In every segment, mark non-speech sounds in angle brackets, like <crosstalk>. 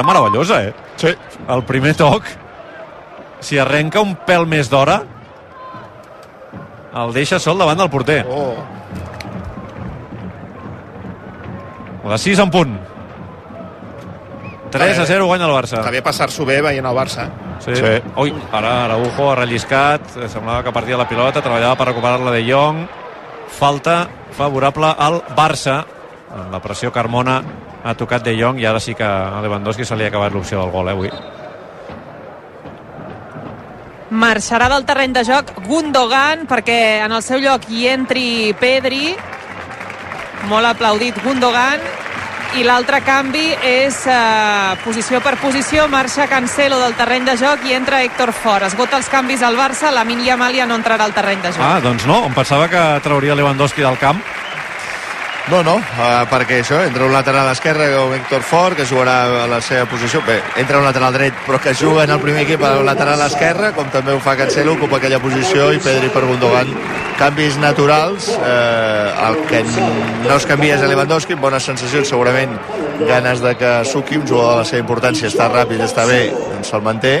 Era meravellosa, eh? Sí. El primer toc, si arrenca un pèl més d'hora, el deixa sol davant del porter. Oh. Les 6 en punt. 3 a 0 guanya el Barça. Està bé passar-s'ho bé veient el Barça. Sí. sí. Ui, ara Araujo ha relliscat, semblava que partia la pilota, treballava per recuperar-la de Jong. Falta favorable al Barça. En la pressió Carmona ha tocat de Jong i ara sí que a Lewandowski se li ha acabat l'opció del gol, eh, avui. Marxarà del terreny de joc Gundogan perquè en el seu lloc hi entri Pedri. Molt aplaudit Gundogan. I l'altre canvi és eh, posició per posició. Marxa Cancelo del terreny de joc i entra Héctor Fort. Esgota els canvis al Barça. La Mini Amalia no entrarà al terreny de joc. Ah, doncs no, em pensava que trauria Lewandowski del camp. No, no, uh, perquè això, entra un lateral esquerre com Héctor Fort, que jugarà a la seva posició. Bé, entra un lateral dret, però que juga en el primer equip al lateral esquerre, com també ho fa Cancelo, ocupa aquella posició, i Pedri per Gundogan. Canvis naturals, eh, el que no es canvia és a Lewandowski, bones sensacions, segurament ganes de que Suki, un jugador de la seva importància, està ràpid, està bé, doncs se'l manté.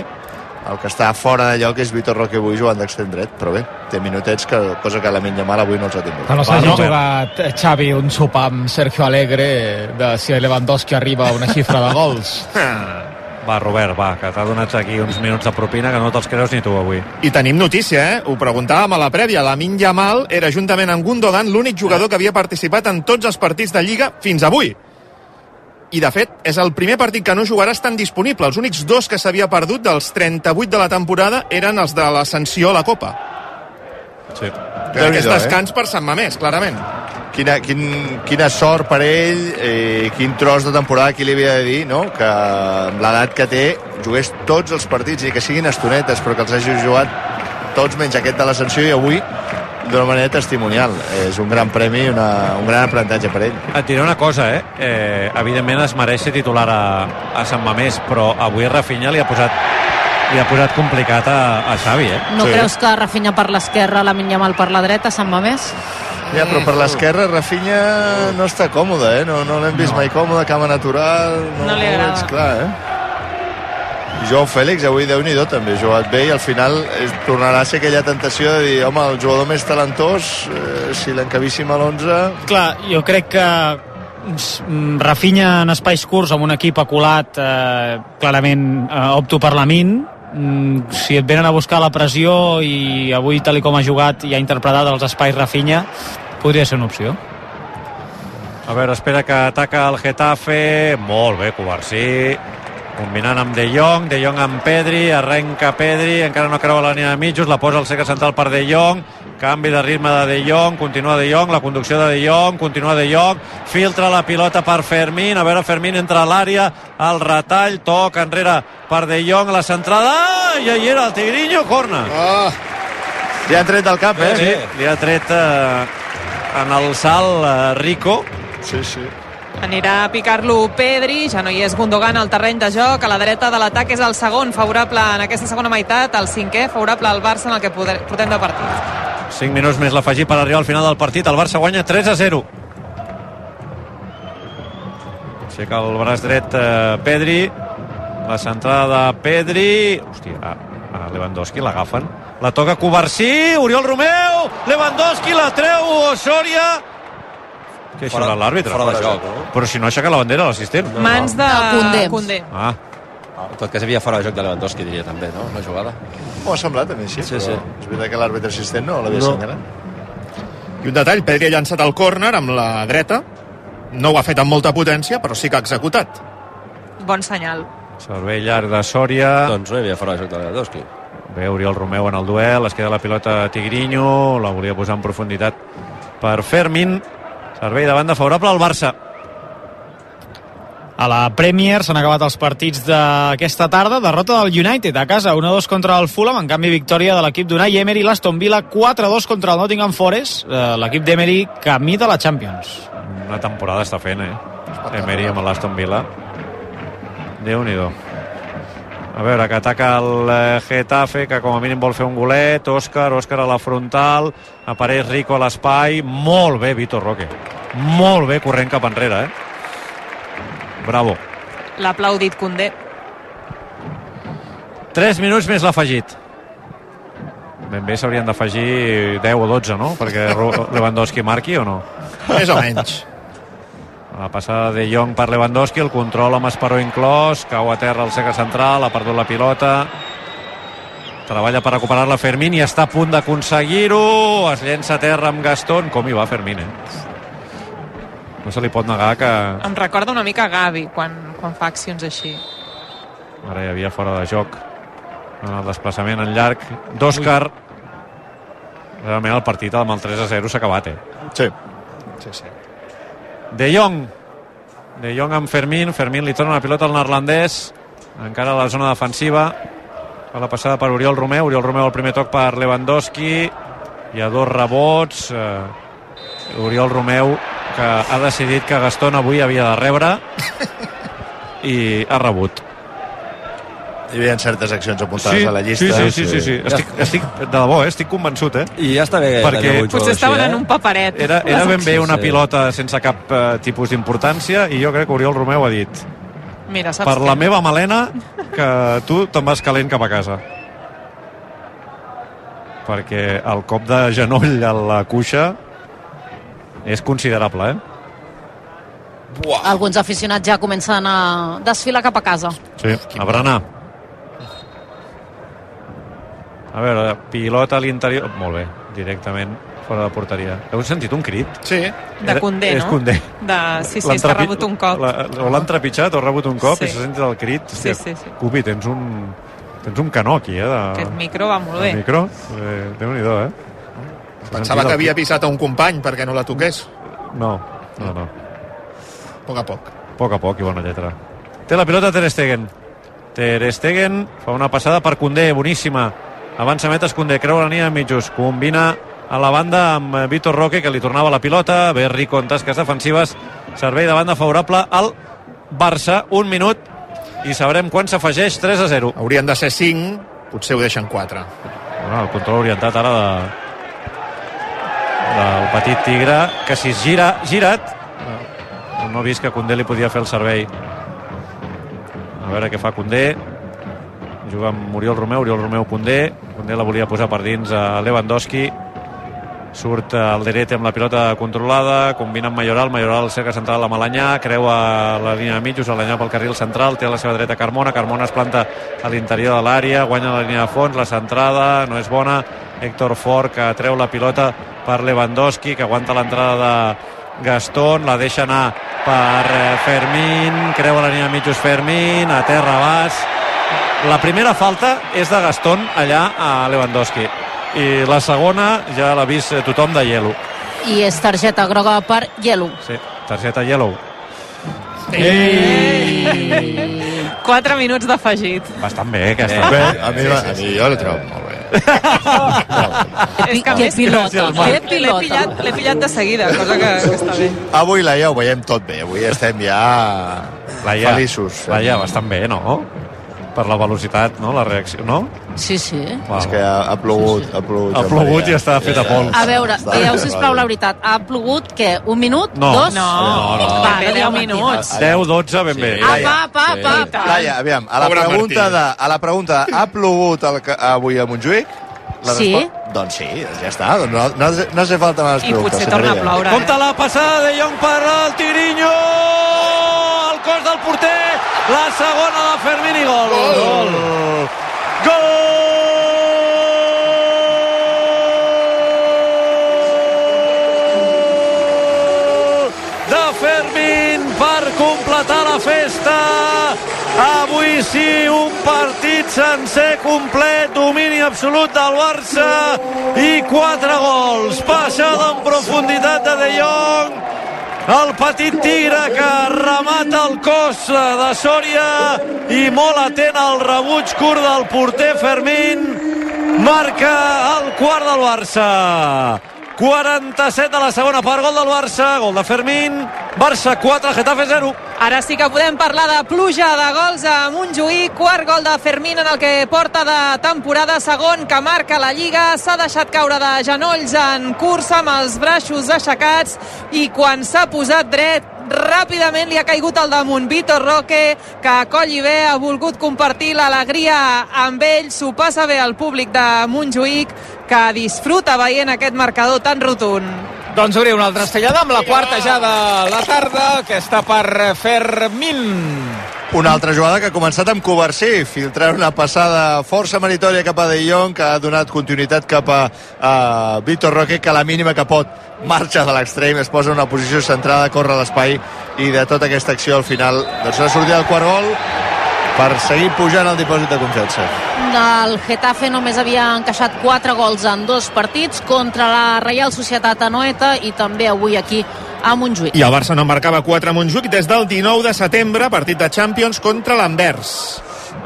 El que està fora de lloc és Vitor Roque avui jugant d'extrem dret, però bé, té minutets, que, cosa que la Yamal avui no els ha tingut. No s'hagi jugat Xavi un sopar amb Sergio Alegre de si Lewandowski arriba a una xifra de gols. <laughs> Va, Robert, va, que t'ha donat aquí uns minuts de propina que no te'ls creus ni tu avui. I tenim notícia, eh? Ho preguntàvem a la prèvia. La Min Yamal era, juntament amb Gundogan, l'únic jugador que havia participat en tots els partits de Lliga fins avui. I, de fet, és el primer partit que no jugarà estan disponible. Els únics dos que s'havia perdut dels 38 de la temporada eren els de l'ascensió a la Copa. Sí. Aquest eh? descans per Sant Mamés, clarament. Quina, quin, quina sort per ell, eh, quin tros de temporada, qui li havia de dir, no? que amb l'edat que té jugués tots els partits i que siguin estonetes, però que els hagi jugat tots menys aquest de l'ascensió i avui d'una manera testimonial. És un gran premi, una, un gran aprenentatge per ell. Et diré una cosa, eh? eh evidentment es mereix ser titular a, a Sant Mamés, però avui Rafinha li ha posat li ha posat complicat a, a Xavi, eh? No Sí. creus que Rafinha per l'esquerra, la Minyamal per la dreta, Sant Mamés? Ja, però per l'esquerra Rafinha no està còmode, eh? No, no l'hem vist No. mai còmode, cama natural... No, No li agrada. veig clar, eh? Joao Fèlix avui déu nhi també ha jugat bé i al final es, tornarà a ser aquella tentació de dir home, el jugador més talentós eh, si l'encabíssim a l'11 Clar, jo crec que mm, Rafinha en espais curts amb un equip aculat eh, clarament eh, opto per la min mm, si et venen a buscar la pressió i avui tal i com ha jugat i ha interpretat els espais Rafinha podria ser una opció A veure, espera que ataca el Getafe. Molt bé, Covarsí. Combinant amb De Jong, De Jong amb Pedri, arrenca Pedri, encara no creua la línia de mitjos, la posa al segle central per De Jong, canvi de ritme de De Jong, continua De Jong, la conducció de De Jong, continua De Jong, filtra la pilota per Fermín, a veure Fermín entra a l'àrea, al retall, toca enrere per De Jong, la centrada, ah, i ahí era el Tigrinho, corna. Oh, li han tret del cap, eh? Sí, li ha tret eh, en el salt eh, Rico, sí, sí. Anirà a picar-lo Pedri, ja no hi és Gundogan al terreny de joc, a la dreta de l'atac és el segon favorable en aquesta segona meitat, el cinquè favorable al Barça en el que portem de partit. 5 minuts més l'afegir per arribar al final del partit. El Barça guanya 3 a 0. Aixeca el braç dret eh, Pedri. La centrada de Pedri. Hòstia, a, a Lewandowski l'agafen. La toca Covarsí, Oriol Romeu, Lewandowski la treu, Osoria... Què això Fora- l'àrbitre? fora de joc, no? Però si no aixeca la bandera l'assistent. Mans de De Koundé. Koundé. Ah, En tot cas, hi havia fora de joc de Lewandowski, diria també, no? La jugada. M'ho ha semblat mi, sí, Sí, però sí. és veritat que l'àrbitre assistent no l'havia No. assenyalat. I un detall, Pedri ha llançat el córner amb la dreta, no ho ha fet amb molta potència, però sí que ha executat. Bon senyal. servei llarg de Sòria. Doncs no hi havia fora de joc de Lewandowski. Bé, Oriol Romeu en el duel, es queda la pilota a Tigrinho, la volia posar en profunditat per Fermin. Servei de banda favorable al Barça. A la Premier s'han acabat els partits d'aquesta tarda. Derrota del United a casa, 1-2 contra el Fulham. En canvi, victòria de l'equip d'Unai Emery, l'Aston Villa, 4-2 contra el Nottingham Forest. Eh, L'equip d'Emery camí de la Champions. Una temporada està fent, eh? Emery amb l'Aston Villa. déu nhi A veure, que ataca el eh, Getafe, que com a mínim vol fer un golet. Òscar, Òscar a la frontal. Apareix Rico a l'espai. Molt bé, Vitor Roque. Molt bé corrent cap enrere, eh? Bravo. l'ha aplaudit Condé. 3 minuts més l'afegit. Ben bé s'haurien d'afegir 10 o 12, no? Perquè <laughs> Lewandowski marqui o no? Més o menys. La passada de Jong per Lewandowski, el control amb Esparó inclòs, cau a terra el seca central, ha perdut la pilota, treballa per recuperar-la Fermín i està a punt d'aconseguir-ho, es llença a terra amb Gastón, com hi va Fermín, eh? No se li pot negar que Em recorda una mica Gavi quan, quan fa accions així. ara hi havia fora de joc en el desplaçament en llarg d'Òscar realment el partit amb el 3 a 0 s'ha acabat, eh? Sí. sí, sí. De Jong. De Jong amb Fermín. Fermín li torna la pilota al neerlandès. Encara a la zona defensiva. Fa la passada per Oriol Romeu. Oriol Romeu el primer toc per Lewandowski. Hi ha dos rebots. Uh, Oriol Romeu que ha decidit que Gastón avui havia de rebre i ha rebut. Hi havia certes accions apuntades a la llista. Sí, sí, sí, sí, sí. Estic, estic, de debò, eh? estic convençut, eh? I ja està bé. Perquè- Potser estaven així, en un paperet. Era, era ben bé Sí, una sí. pilota sense cap eh, tipus d'importància i jo crec que Oriol Romeu ha dit Mira, saps per què? la meva melena que tu te'n vas calent cap a casa perquè el cop de genoll a la cuixa és considerable, eh? Alguns aficionats ja comencen a desfilar cap a casa. Sí, a berenar. A veure, pilota a l'interior... Molt bé, directament fora de porteria. Heu sentit un crit? Sí. De Condé, És no? Condé. De... Sí, sí, és que ha rebut un cop. La, o l'han trepitjat o ha rebut un cop Sí. i se senti el crit. Sí, sí, sí. Cupi, tens un, tens un canó aquí, eh? De, Aquest micro va molt bé. micro. Eh, Déu-n'hi-do, eh? Pensava sentit que el havia pisat a un company perquè no la toqués. No, no, no. A poc a poc. A poc a poc i bona lletra. Té la pilota Ter Stegen. Ter Stegen fa una passada per Condé, boníssima. Avança metes Condé, creu la línia de mitjos. Combina a la banda amb Vitor Roque, que li tornava la pilota. Bé, Rico en tasques defensives. Servei de banda favorable al Barça. Un minut i sabrem quan s'afegeix 3 a 0. Haurien de ser 5, potser ho deixen 4. Bueno, el control orientat ara de del petit tigre que si es gira, gira't no ha vist que Condé li podia fer el servei a veure què fa Condé juga amb Oriol Romeu Oriol Romeu Condé. Condé la volia posar per dins a Lewandowski. Surt el Derete amb la pilota controlada, combina amb Mayoral, Mayoral cerca central a Malanyà, creua la línia de mitjos, Alanyà pel carril central, té a la seva dreta Carmona, Carmona es planta a l'interior de l'àrea, guanya la línia de fons, la centrada no és bona, Héctor Fort que treu la pilota per Lewandowski, que aguanta l'entrada de Gastón, la deixa anar per eh, Fermín, creua la línia de mitjos Fermín, a terra baix, la primera falta és de Gastón allà a Lewandowski i la segona ja l'ha vist eh, tothom de Yellow. I és targeta groga per Yellow. Sí, targeta Yellow. 4 <laughs> minuts d'afegit. Bastant bé, aquesta. Bé, a mi, a mi jo l'he trobat molt bé. És que que pilota, que que l'he pilota. pillat, pillat de seguida, cosa que, que està bé. Avui, Laia, ho veiem tot bé. Avui estem ja Laia, feliços. Laia, bastant bé, no? Per la velocitat, no? La reacció, no? Sí, sí. Wow. És que ha, ha plogut, ha plogut. Ha plogut i està fet a pols. A veure, dieu, bé, sisplau, va la bé. veritat. Ha plogut, què? Un minut? No. Dos? No, no, no. Va, no 10 dieu mentides. minuts. 10, 12, ben bé. Apa, apa, apa, apa. Laia, aviam, a la Pobre pregunta Martí. de, a la pregunta de, ha plogut el, que- avui a Montjuïc? La Sí. resposta- Doncs sí, ja està. Doncs no, no, no hace falta más I preguntes. potser torna a ploure. Compte Eh? la passada de Jong per el Tigrinho! El cos del porter! La segona de Fermín i gol! Gol! Gol! Fermín per completar la festa. Avui sí, un partit sencer complet, domini absolut del Barça i quatre gols. Passada en profunditat de De Jong, el petit tigre que remata el cos de Sòria i molt atent al rebuig curt del porter Fermín marca el quart del Barça 47 de la segona part, gol del Barça gol de Fermín, Barça 4 Getafe 0 Ara sí que podem parlar de pluja de gols a Montjuïc, quart gol de Fermín en el que porta de temporada, segon que marca la Lliga, s'ha deixat caure de genolls en cursa amb els braços aixecats i quan s'ha posat dret ràpidament li ha caigut al damunt Vitor Roque, que a coll i bé ha volgut compartir l'alegria amb ell, s'ho passa bé al públic de Montjuïc, que disfruta veient aquest marcador tan rotund. Doncs obrir una altra estellada amb la quarta ja de la tarda, que està per Fermín. Una altra jugada que ha començat amb Covarsí, filtrant una passada força meritòria cap a De Jong, que ha donat continuïtat cap a, a Vitor Roque, que a la mínima que pot marxa de l'extrem, es posa en una posició centrada, corre l'espai, i de tota aquesta acció al final doncs ha sortit el quart gol per seguir pujant el dipòsit de confiança. El Getafe només havia encaixat 4 gols en dos partits contra la Reial Societat Anoeta i també avui aquí a Montjuïc. I el Barça no marcava 4 a Montjuïc des del 19 de setembre, partit de Champions contra l'Anvers.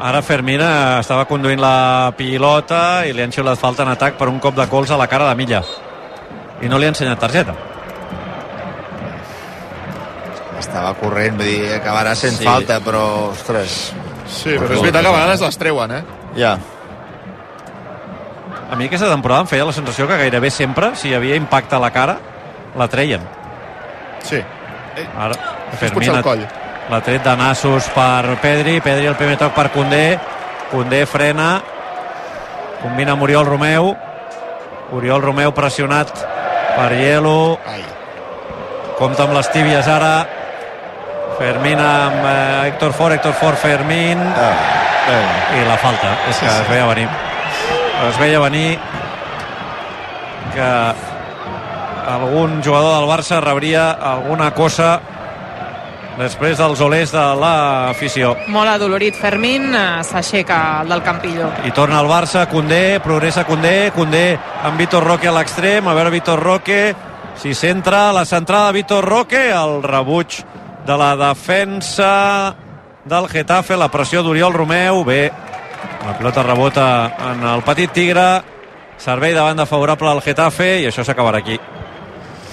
Ara Fermina estava conduint la pilota i li han xiulat falta en atac per un cop de cols a la cara de Milla. I no li ha ensenyat targeta. Estava corrent, vull dir, acabarà sent sí. falta, però, ostres... Sí, però és veritat que a vegades les treuen, eh? Ja. A mi aquesta temporada em feia la sensació que gairebé sempre, si hi havia impacte a la cara, la treien. Sí. Ara, és potser el coll. L'ha tret de nassos per Pedri, Pedri el primer toc per Condé, Condé frena, combina amb Oriol Romeu, Oriol Romeu pressionat per Hielo, Ai. compta amb les tíbies ara, Fermín amb eh, Héctor Fort, Héctor Fort, Fermín, Ah, i la falta, és que es veia venir. Es veia venir que algun jugador del Barça rebria alguna cosa després dels olers de l'afició. Molt adolorit Fermín, eh, s'aixeca el del Campillo. I torna al Barça, Condé, progressa Condé, Condé amb Vitor Roque a l'extrem, a veure Vitor Roque, si centra la centrada de Vitor Roque, el rebuig de la defensa del Getafe, la pressió d'Oriol Romeu, bé, la pilota rebota en el petit Tigre, servei de banda favorable al Getafe i això s'acabarà aquí.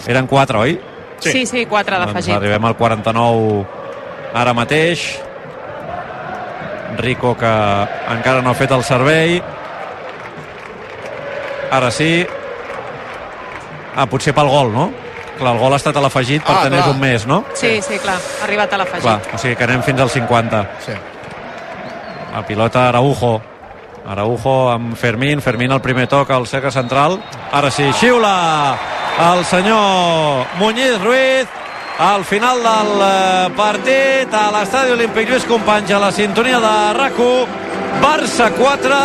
Eren quatre, oi? Sí. Sí, sí, 4 Doncs d'afegit. arribem al 49 ara mateix. Rico, que encara no ha fet el servei. Ara sí. Ah, potser pel gol, no? Clar, el gol ha estat a l'afegit, per Ah, tant és un més, no? Sí, sí, clar, ha arribat a l'afegit. Clar, o sigui que anem fins al 50. Sí. La pilota Araujo. Araujo amb Fermín. Fermín al primer toc al cercle central. Ara sí, xiula el senyor Muñiz Ruiz al final del eh, partit a l'estadi Olímpic Lluís Companys a la sintonia de rac Barça 4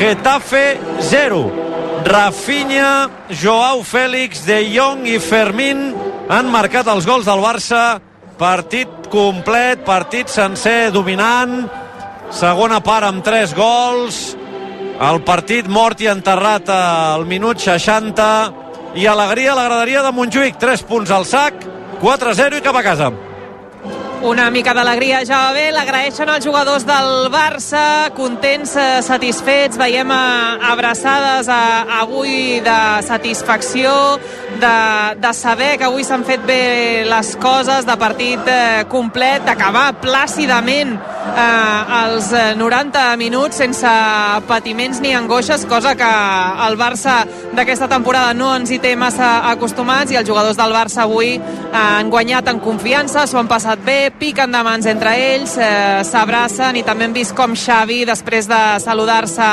Getafe 0 Rafinha, Joao Fèlix, De Jong i Fermín han marcat els gols del Barça. Partit complet, partit sencer dominant. Segona part amb 3 gols. El partit mort i enterrat al minut 60 i alegria a la graderia de Montjuïc. 3 punts al sac 4-0 i cap a casa Una mica d'alegria ja va bé, l'agraeixen els jugadors del Barça, contents, eh, satisfets, veiem eh, abraçades a, avui de satisfacció, de, de saber que avui s'han fet bé les coses, de partit eh, complet, d'acabar plàcidament eh, els eh, 90 minuts sense patiments ni angoixes, cosa que el Barça d'aquesta temporada no ens hi té massa acostumats i els jugadors del Barça avui eh, han guanyat en confiança, s'ho han passat bé, piquen de mans entre ells, eh, s'abracen i també hem vist com Xavi, després de saludar-se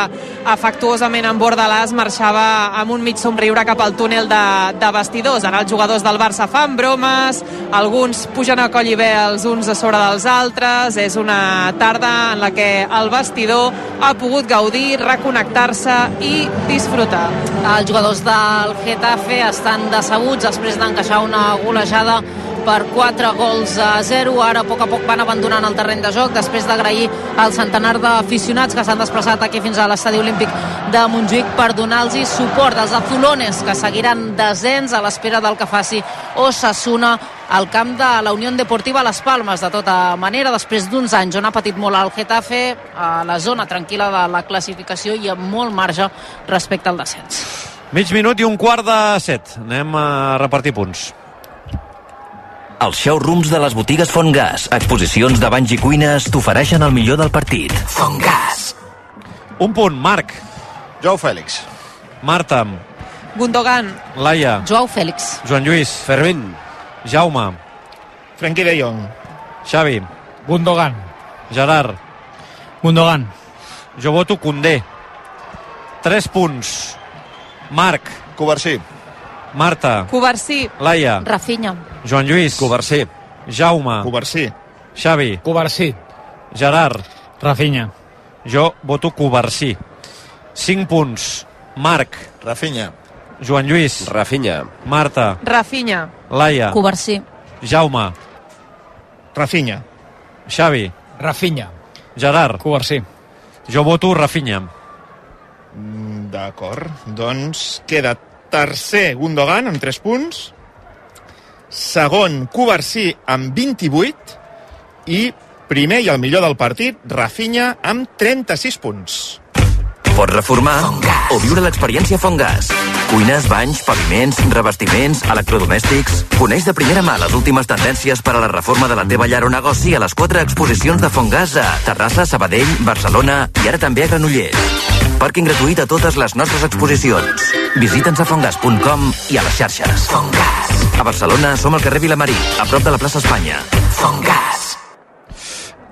afectuosament amb Bordalàs, marxava amb un mig somriure cap al túnel de, de vestidors. Ara els jugadors del Barça fan bromes, alguns pugen a coll i bé els uns a sobre dels altres, és una tarda en la que el vestidor ha pogut gaudir, reconnectar-se i disfrutar. Els jugadors del Getafe estan decebuts després d'encaixar una golejada per 4 gols a 0. Ara a poc a poc van abandonant el terreny de joc després d'agrair al centenar d'aficionats que s'han desplaçat aquí fins a l'estadi olímpic de Montjuïc per donar-los suport als azulones que seguiran descens a l'espera del que faci Osasuna al camp de la Unió Deportiva Les Palmes. De tota manera, després d'uns anys on ha patit molt el Getafe, a la zona tranquil·la de la classificació i amb molt marge respecte al descens. mig minut i un quart de set anem a repartir punts Els showrooms de les botigues Fontgas, exposicions de banys i cuines, t'ofereixen el millor del partit. Fontgas. un punt, Marc, Joao Fèlix. Marta, Gundogan, Laia, Joao Fèlix. Joan Lluís, Fermín. Jaume, Frenkie de Jong. Xavi. Gundogan. Gerard. Gundogan. Jo voto Condé. 3 punts. Marc. Covarsí. Marta. Covarsí. Laia. Rafinha. Joan Lluís. Covarsí. Jaume. Covarsí. Xavi. Covarsí. Gerard. Rafinha. Jo voto Covarsí. 5 punts. Marc. Rafinha. Joan Lluís. Rafinha. Marta. Rafinha. Laia. Covarsí. Jaume. Rafinha. Xavi. Rafinha. Gerard. Covarsí. Jo voto Rafinha. Mm, D'acord. Doncs queda tercer Gundogan amb 3 punts, segon Covarsí amb 28 i primer i el millor del partit, Rafinha amb 36 punts. Pots reformar o viure l'experiència Fongas. Cuines, banys, paviments, revestiments, electrodomèstics... Coneix de primera mà les últimes tendències per a la reforma de la teva llar o negoci a les quatre exposicions de Fongas a Terrassa, Sabadell, Barcelona i ara també a Granollers. Pàrquing gratuït a totes les nostres exposicions. Visita'ns a fongas.com i a les xarxes. Fongas. A Barcelona som al carrer Vilamarí, a prop de la plaça Espanya. Fongas.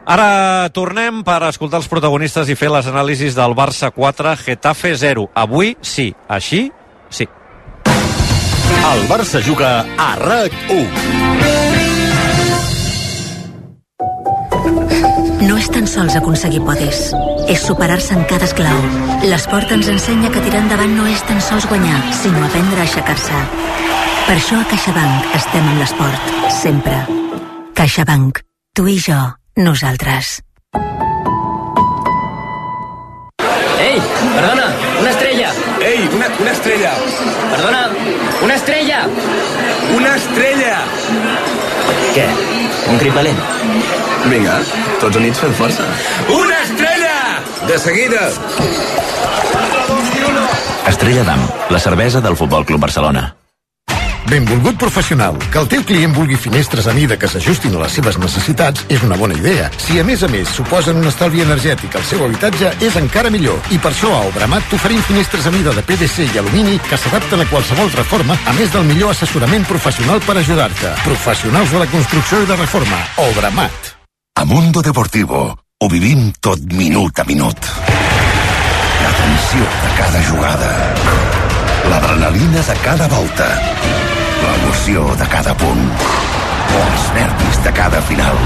Ara tornem per escoltar els protagonistes i fer les anàlisis del Barça 4, Getafe 0. Avui sí, així sí. El Barça juga a RAC1. No és tan sols aconseguir podis, és superar-se en cada esclau. L'esport ens ensenya que tirar endavant no és tan sols guanyar, sinó aprendre a aixecar-se. Per això a CaixaBank estem amb l'esport, sempre. CaixaBank. Tu i jo. Nosaltres. Ei, perdona, una estrella. Ei, una, una estrella. Perdona, una estrella. Una estrella. Què? Un crit valent? Vinga, tots units fem força. Una estrella! De seguida. Estrella d'Am, la cervesa del Futbol Club Barcelona. Benvolgut professional. Que el teu client vulgui finestres a mida que s'ajustin a les seves necessitats és una bona idea. Si a més a més suposen un estalvi energètic al seu habitatge, és encara millor. I per això a Obramat t'oferim finestres a mida de PVC i alumini que s'adapten a qualsevol reforma, a més del millor assessorament professional per ajudar-te. Professionals de la construcció i de reforma. Obramat. A Mundo Deportivo ho vivim tot minut a minut. La tensió de cada jugada. L'adrenalina de cada volta. L'emoció de cada punt. Els nervis de cada final.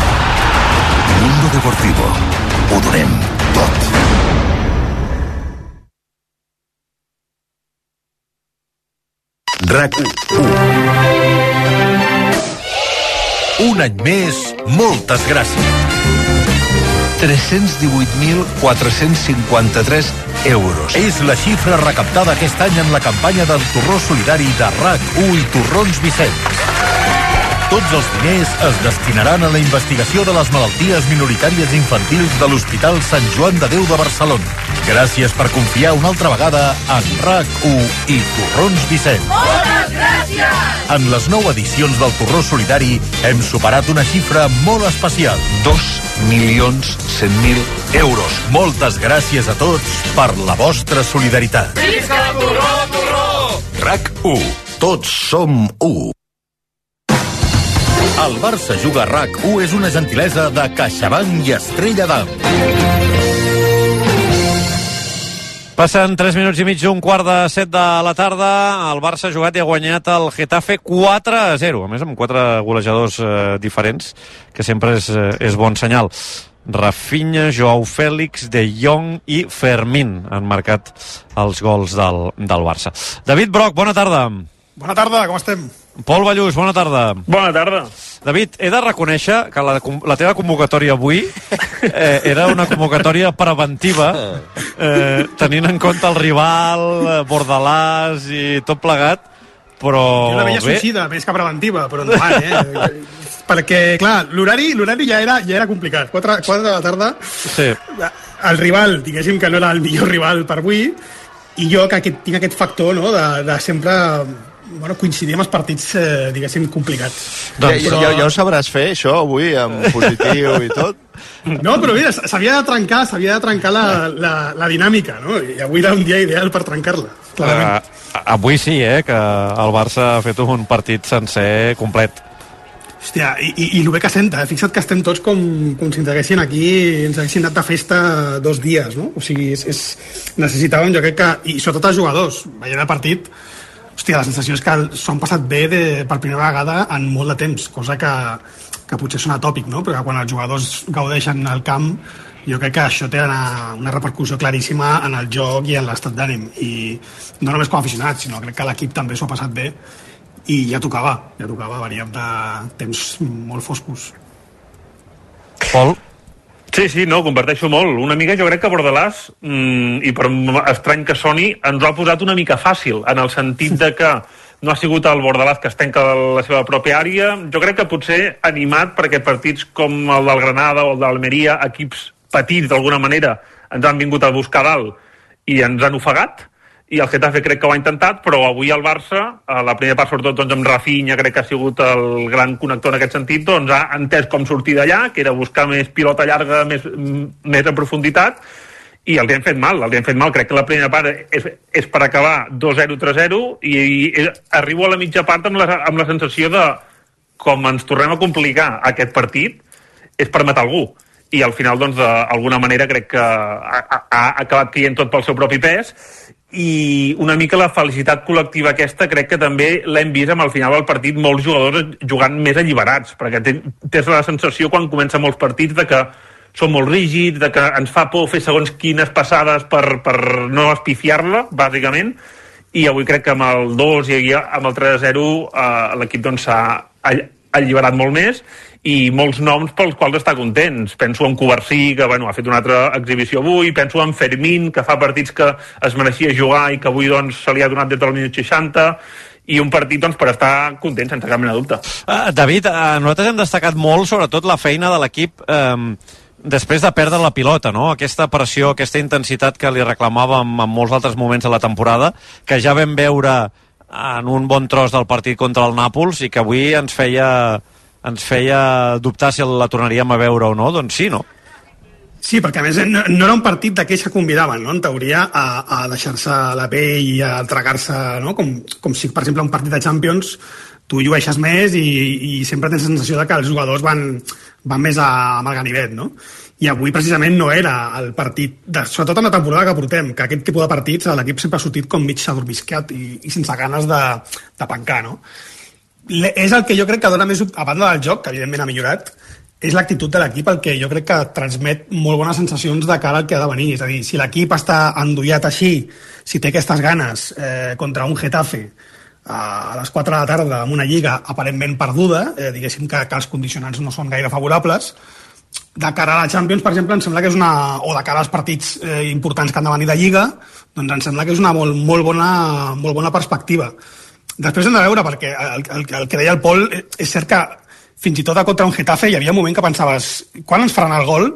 Mundo Deportivo. Ho donem tot. RAC 1. Un any més, moltes gràcies. 318.453 euros. És la xifra recaptada aquest any en la campanya del torró solidari de RAC1 i Torrons Vicenç. Tots els diners es destinaran a la investigació de les malalties minoritàries infantils de l'Hospital Sant Joan de Déu de Barcelona. Gràcies per confiar una altra vegada en RAC1 i Torrons Vicenç. Moltes gràcies! En les nou edicions del Torró Solidari hem superat una xifra molt especial. 2 milions 100.000 euros. Moltes gràcies a tots per la vostra solidaritat. Visca el torró, torró! RAC1. Tots som u. El Barça juga a RAC1 és una gentilesa de CaixaBank i Estrella d'Am. Passen 3 minuts i mig d'un quart de 7 de la tarda. El Barça ha jugat i ha guanyat el Getafe 4 a 0. A més, amb quatre golejadors eh, diferents, que sempre és, eh, és bon senyal. Rafinha, Joao Fèlix, De Jong i Fermín han marcat els gols del, del Barça. David Broc, bona tarda. Bona tarda, com estem? Pol Ballús, bona tarda. Bona tarda. David, he de reconèixer que la, la teva convocatòria avui <laughs> eh, era una convocatòria preventiva, eh, tenint en compte el rival, eh, Bordalàs i tot plegat, però... Jo la veia bé, suïcida, més que preventiva, però endavant, eh? <laughs> Perquè, clar, l'horari l'horari ja era, ja era complicat. 4, 4 de la tarda, sí. el rival, diguéssim que no era el millor rival per avui, i jo que aquest, tinc aquest factor no, de, de sempre bueno, coincidir amb els partits, eh, diguéssim, complicats. Doncs, ja, ja, ja ho sabràs fer, això, avui, amb <laughs> positiu i tot? No, però mira, s'havia de trencar, s'havia de trencar la, la, la dinàmica, no? I avui era un dia ideal per trencar-la, clarament. Uh, avui sí, eh, que el Barça ha fet un partit sencer complet. Hòstia, i, i, i el bé que senta, eh? fixa't que estem tots com, com si ens haguessin aquí, ens haguessin anat de festa dos dies, no? O sigui, és, és, necessitàvem, jo crec que, i sobretot els jugadors, veient el partit, hòstia, la sensació és que s'ho han passat bé de, per primera vegada en molt de temps, cosa que, que potser sona tòpic, no? Perquè quan els jugadors gaudeixen al camp, jo crec que això té una, una repercussió claríssima en el joc i en l'estat d'ànim i no només com a aficionat, sinó crec que l'equip també s'ho ha passat bé i ja tocava, ja tocava, veníem de temps molt foscos. Pol? Sí, sí, no, comparteixo molt. Una mica jo crec que Bordalàs, mm, i per estrany que soni, ens ho ha posat una mica fàcil, en el sentit de que no ha sigut el Bordalàs que es tanca la seva pròpia àrea. Jo crec que potser animat perquè partits com el del Granada o el d'Almeria, equips petits d'alguna manera, ens han vingut a buscar dalt i ens han ofegat i el Getafe crec que ho ha intentat, però avui el Barça, a la primera part sobretot doncs, amb Rafinha, crec que ha sigut el gran connector en aquest sentit, doncs ha entès com sortir d'allà, que era buscar més pilota llarga, més, més en profunditat, i el que hem fet mal, el que hem fet mal, crec que la primera part és, és per acabar 2-0-3-0 i, i arribo a la mitja part amb la, amb la sensació de com ens tornem a complicar aquest partit és per matar algú. I al final, doncs, d'alguna manera crec que ha, ha acabat caient tot pel seu propi pes i una mica la felicitat col·lectiva aquesta crec que també l'hem vist amb al final del partit molts jugadors jugant més alliberats perquè tens la sensació quan comença molts partits de que són molt rígids, de que ens fa por fer segons quines passades per, per no espifiar-la, bàsicament, i avui crec que amb el 2 i amb el 3-0 eh, l'equip doncs, s'ha doncs, alliberat molt més i molts noms pels quals està contents. Penso en Covarsí, que bueno, ha fet una altra exhibició avui, penso en Fermín, que fa partits que es mereixia jugar i que avui doncs, se li ha donat des del minut 60, i un partit doncs, per estar content, sense cap mena de dubte. Uh, David, uh, nosaltres hem destacat molt, sobretot, la feina de l'equip um, després de perdre la pilota, no? Aquesta pressió, aquesta intensitat que li reclamàvem en molts altres moments de la temporada, que ja vam veure en un bon tros del partit contra el Nàpols i que avui ens feia ens feia dubtar si la tornaríem a veure o no, doncs sí, no? Sí, perquè a més no, no era un partit d'aquells que convidaven, no? en teoria, a, a deixar-se la pell i a tragar-se, no? com, com si, per exemple, un partit de Champions tu llueixes més i, i sempre tens la sensació de que els jugadors van, van més a, amb el ganivet, no? I avui precisament no era el partit, de, sobretot en la temporada que portem, que aquest tipus de partits l'equip sempre ha sortit com mig adormiscat i, i sense ganes de, de pencar, no? És el que jo crec que dona més, a banda del joc, que evidentment ha millorat, és l'actitud de l'equip el que jo crec que transmet molt bones sensacions de cara al que ha de venir. És a dir, si l'equip està endollat així, si té aquestes ganes eh, contra un Getafe a les 4 de la tarda amb una lliga aparentment perduda, eh, diguéssim que, que els condicionants no són gaire favorables, de cara a la Champions, per exemple, em sembla que és una... o de cara als partits eh, importants que han de venir de Lliga, doncs em sembla que és una molt, molt, bona, molt bona perspectiva. Després hem de veure, perquè el, el, el que deia el Pol, és cert que fins i tot a contra un Getafe hi havia un moment que pensaves quan ens faran el gol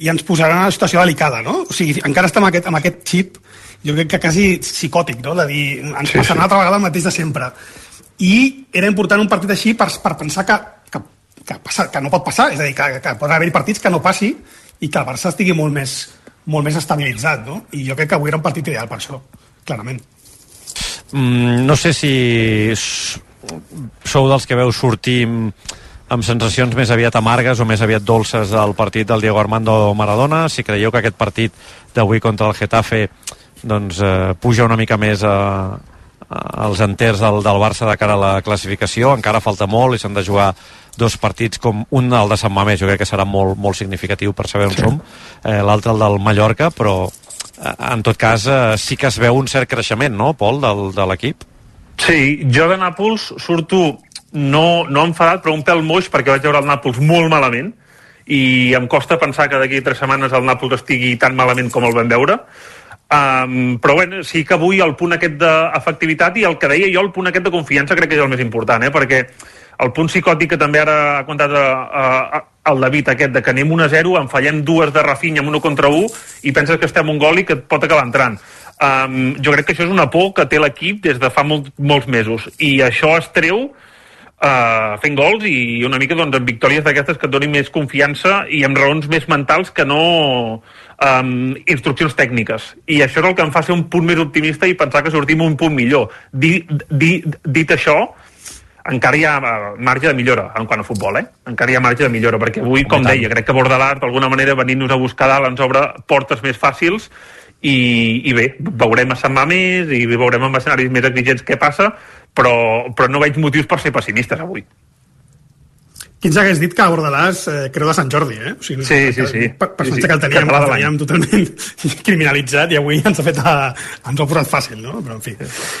i ens posaran en una situació delicada, no? O sigui, encara estem amb aquest, amb aquest xip, jo crec que quasi psicòtic, no? De dir, ens sí, passarà sí. una altra vegada el mateix de sempre. I era important un partit així per, per pensar que, que, que, passa, que no pot passar, és a dir, que, que pot haver partits que no passi i que el Barça estigui molt més, molt més estabilitzat, no? I jo crec que avui era un partit ideal per això, clarament. Mm, no sé si sou dels que veu sortir amb sensacions més aviat amargues o més aviat dolces al partit del Diego Armando Maradona, si creieu que aquest partit d'avui contra el Getafe doncs, eh, puja una mica més a, a, als enters del, del Barça de cara a la classificació, encara falta molt i s'han de jugar dos partits com un el de Sant Mamés, jo crec que serà molt, molt significatiu per saber on sí. som, eh, l'altre el del Mallorca, però Eh, en tot cas eh, sí que es veu un cert creixement, no, Pol, del, de l'equip? Sí, jo de Nàpols surto no, no enfadat, però un pèl moix perquè vaig veure el Nàpols molt malament i em costa pensar que d'aquí tres setmanes el Nàpols estigui tan malament com el vam veure. Um, però bueno, sí que avui el punt aquest d'efectivitat i el que deia jo, el punt aquest de confiança crec que és el més important, eh? perquè el punt psicòtic que també ara ha contat a, a, el David aquest de que anem 1 a 0, en fallem dues de Rafinha amb 1 contra 1 i penses que estem un gol i que et pot acabar entrant. Um, jo crec que això és una por que té l'equip des de fa molt, molts mesos i això es treu uh, fent gols i una mica doncs, amb victòries d'aquestes que et donin més confiança i amb raons més mentals que no um, instruccions tècniques. I això és el que em fa ser un punt més optimista i pensar que sortim un punt millor. Dit, dit, dit això, encara hi ha eh, marge de millora en quant a futbol, eh? Encara hi ha marge de millora, perquè avui, com deia, crec que Bordalàs, d'alguna manera, venint-nos a buscar dalt, ens obre portes més fàcils i, i bé, veurem a Sant Mamés i veurem amb escenaris més exigents què passa, però, però no veig motius per ser pessimistes avui. Qui ens hagués dit que Bordalàs eh, creu de Sant Jordi, eh? O sigui, Sí, sí, sí. Per, personatge Sí, sí. que el teníem, el teníem totalment <laughs> criminalitzat i avui ens ha fet a, ens ho ha posat fàcil, no? Però en fi.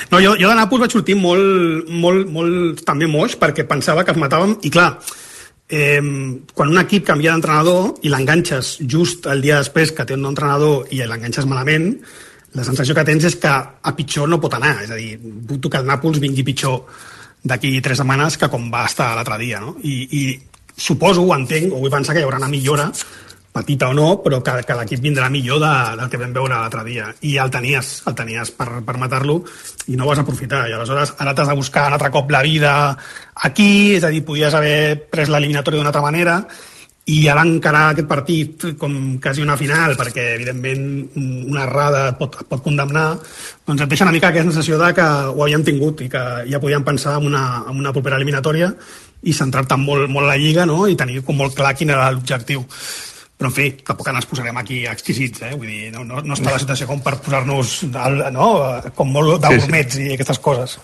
No, jo, jo de Nàpols vaig sortir molt, molt, molt també moix perquè pensava que els matàvem i clar, eh, quan un equip canvia d'entrenador i l'enganxes just el dia després que té un nou entrenador i l'enganxes malament, la sensació que tens és que a pitjor no pot anar. És a dir, dubto que el Nàpols vingui pitjor d'aquí tres setmanes que com va estar l'altre dia, no? I, I suposo, ho entenc, o vull pensar que hi haurà una millora, petita o no, però que, que l'equip vindrà millor de, del que vam veure l'altre dia. I el tenies, el tenies per, per matar-lo i no ho vas aprofitar. I aleshores ara t'has de buscar un altre cop la vida aquí, és a dir, podies haver pres l'eliminatòria d'una altra manera i ara encarar aquest partit com quasi una final, perquè evidentment una errada et pot, et pot condemnar, doncs et deixa una mica aquesta sensació de que ho havíem tingut i que ja podíem pensar en una, en una propera eliminatòria i centrar-te molt, molt a la Lliga no? i tenir com molt clar quin era l'objectiu. Però, en fi, tampoc ens posarem aquí exquisits, eh? Vull dir, no, no, no està la situació com per posar-nos, al- no?, com molt de Sí, sí. i aquestes coses.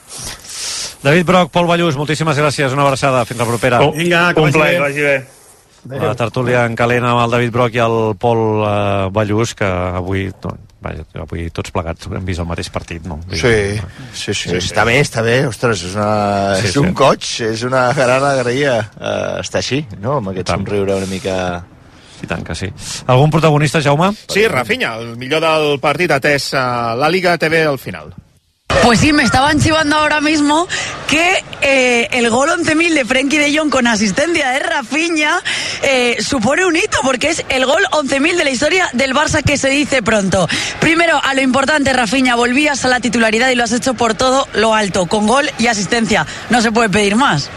David Broc, Pol Ballús, moltíssimes gràcies, una abraçada, fins la propera. Oh, Vinga, que un vagi plaer, bé. vagi bé. La tertúlia en calent amb el David Broc i el Pol eh, Ballús, que avui, no, vaja, avui tots plegats hem vist el mateix partit, no? Sí, sí, sí, sí, està bé, està bé, ostres, és, una, Sí, és un sí. coig, és una gran alegria uh, estar així, no?, amb aquest somriure una mica... I tant que sí. Algun protagonista, Jaume? Sí, Rafinha, el millor del partit atès a la Liga TV al final. Pues sí, me estaban chivando ahora mismo que eh, el gol 11.000 de Frenkie de Jong con asistencia de Rafinha eh, supone un hito porque es el gol 11.000 de la historia del Barça que se dice pronto. Primero, a lo importante, Rafinha, volvías a la titularidad y lo has hecho por todo lo alto, con gol y asistencia. No se puede pedir más.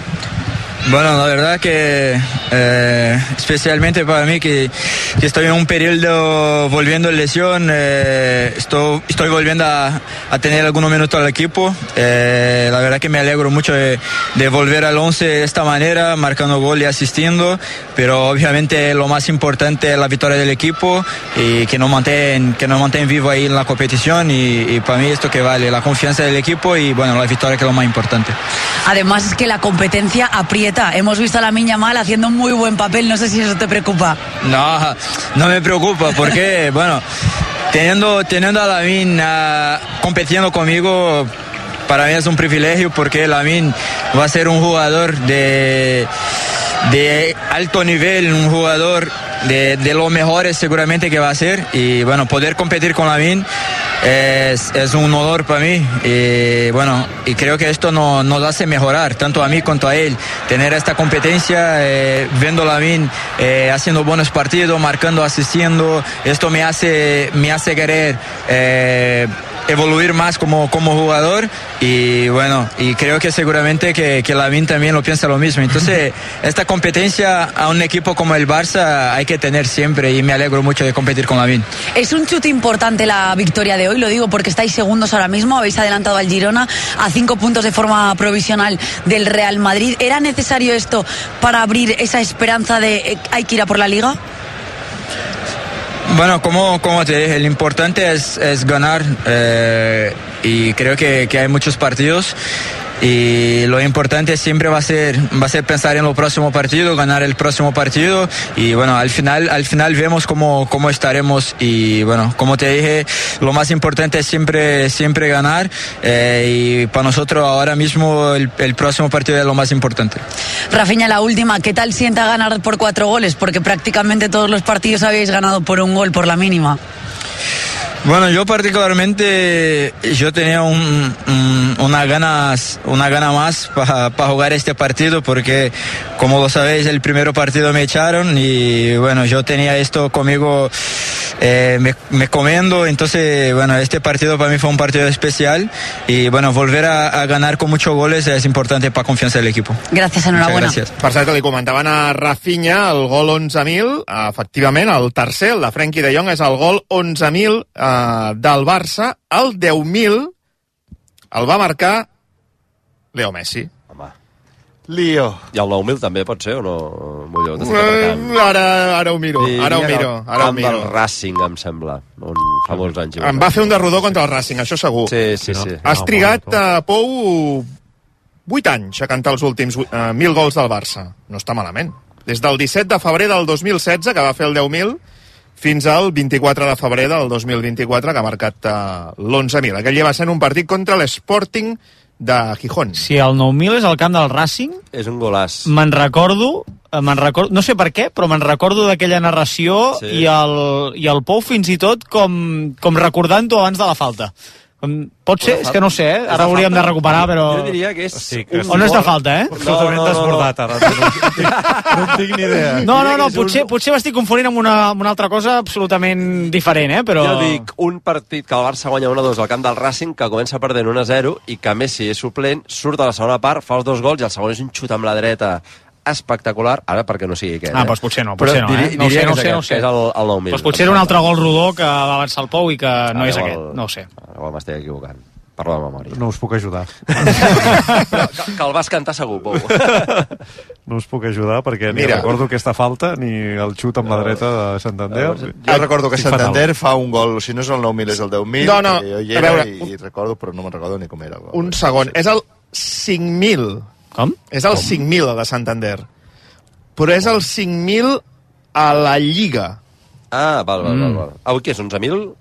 Bueno, la verdad que eh, especialmente para mí que, que estoy en un periodo volviendo lesión, eh, estoy, estoy volviendo a, a tener algunos minutos al equipo. Eh, la verdad que me alegro mucho de, de volver al 11 de esta manera, marcando gol y asistiendo, pero obviamente lo más importante es la victoria del equipo y que nos mantén, que nos mantén vivo ahí en la competición y, y para mí esto que vale, la confianza del equipo y bueno, la victoria que es lo más importante. Además es que la competencia aprieta. Hemos visto a la Miña Mal haciendo un muy buen papel. No sé si eso te preocupa. No, no me preocupa porque, <laughs> bueno, teniendo, teniendo a Lamin ah, compitiendo conmigo, para mí es un privilegio porque Lamin va a ser un jugador de, de alto nivel, un jugador de, de los mejores seguramente que va a ser. Y bueno, poder competir con Lamin es, es un honor para mí. Y bueno, y creo que esto no- nos hace mejorar, tanto a mí como a él, tener esta competencia, eh, viendo a Lamin eh, haciendo buenos partidos, marcando, asistiendo, esto me hace, me hace querer eh, evoluir más como, como jugador y bueno, y creo que seguramente que, que Lamin también lo piensa lo mismo. Entonces, esta competencia a un equipo como el Barça hay que tener siempre y me alegro mucho de competir con Lamin. Es un chute importante la victoria de hoy, lo digo porque estáis segundos ahora mismo, habéis adelantado al Girona a cinco puntos de forma provisional del Real Madrid. ¿Era necesario esto para abrir esa esperanza de eh, hay que ir a por la liga? Bueno, como, como te dije, lo importante es, es ganar eh, y creo que, que hay muchos partidos y lo importante siempre va a ser va a ser pensar en el próximo partido, ganar el próximo partido y bueno, al final al final vemos cómo, cómo estaremos y bueno, como te dije, lo más importante es siempre siempre ganar eh, y para nosotros ahora mismo el, el próximo partido es lo más importante. Rafinha, la última, ¿qué tal sienta ganar por cuatro goles? Porque prácticamente todos los partidos habéis ganado por un gol por la mínima. Bueno, yo particularmente yo tenía un, un- una ganas una gana más para jugar este partido porque como lo sabéis el primer partido me echaron y bueno yo tenía esto conmigo eh, me, me comiendo entonces bueno este partido para mí fue un partido especial y bueno volver a, a ganar con muchos goles es importante para confianza del equipo. Gracias, enhorabuena. Muchas gracias. Per cert, que li comentaven a Rafinha el gol 11.000, efectivament, el tercer, el de Frenkie de Jong, és el gol 11.000 eh, del Barça. El 10.000 el va marcar Leo Messi. Lío. I el 9.000 també pot ser o no? Molló, t'estic Eh. Ara, ara ho miro, I ara ho miro, el ara ho miro. del Racing, em sembla, on fa molts anys. Em va fer un de rodó contra el Racing, això segur. Sí, sí, sí. Has trigat, uh, Pou, 8 anys a cantar els últims uh, 1.000 gols del Barça. No està malament. Des del 17 de febrer del 2016, que va fer el 10.000, fins al 24 de febrer del 2024, que ha marcat uh, l'11.000. Aquell dia va ser en un partit contra l'Sporting de Gijón. Si el 9.000 és el camp del Racing, És un golàs. me'n recordo, eh, me'n recordo, no sé per què, però me'n recordo d'aquella narració Sí. i, el, i el Pou fins i tot com, com recordant-ho abans de la falta. Pot ser? És que no sé, eh? Ara hauríem de recuperar, però... Jo diria que és... Sí, un On és de gol- falta, eh? Absolutament desbordat, ara. <laughs> No en tinc ni idea. No, no, no, potser, potser m'estic confonint amb una, amb una altra cosa absolutament diferent, eh? Però... Jo dic, un partit que el Barça guanya 1-2 al camp del Racing, que comença perdent 1-0 i que Messi és suplent, surt a la segona part, fa els dos gols i el segon és un xut amb la dreta espectacular, ara perquè no sigui aquest. Ah, eh? doncs potser no, potser Però no, eh? No ho sé, diria no ho que és sé, no sé. que és el, el 9.000. Doncs potser era un altre gol rodó que va avançar el Pou i que no és aquest, no ho sé. Ara m'estic equivocant. Parlo de memòria. No us puc ajudar. <laughs> Però que, que el vas cantar segur, Pou. <laughs> No us puc ajudar perquè ni Mira. recordo aquesta falta ni el xut amb la dreta de Santander. Jo recordo que fatal. Santander fa un gol, si no és el 9.000 és el 10.000, No, no, jo hi era veure, i, un- i recordo, però no me'n recordo ni com era. el gol. Un segon. És el 5.000. Com? És el 5.000 de Santander. Però és el 5.000 a la Lliga. Ah, val, val, Mm. val, val. Avui què és, 11.000?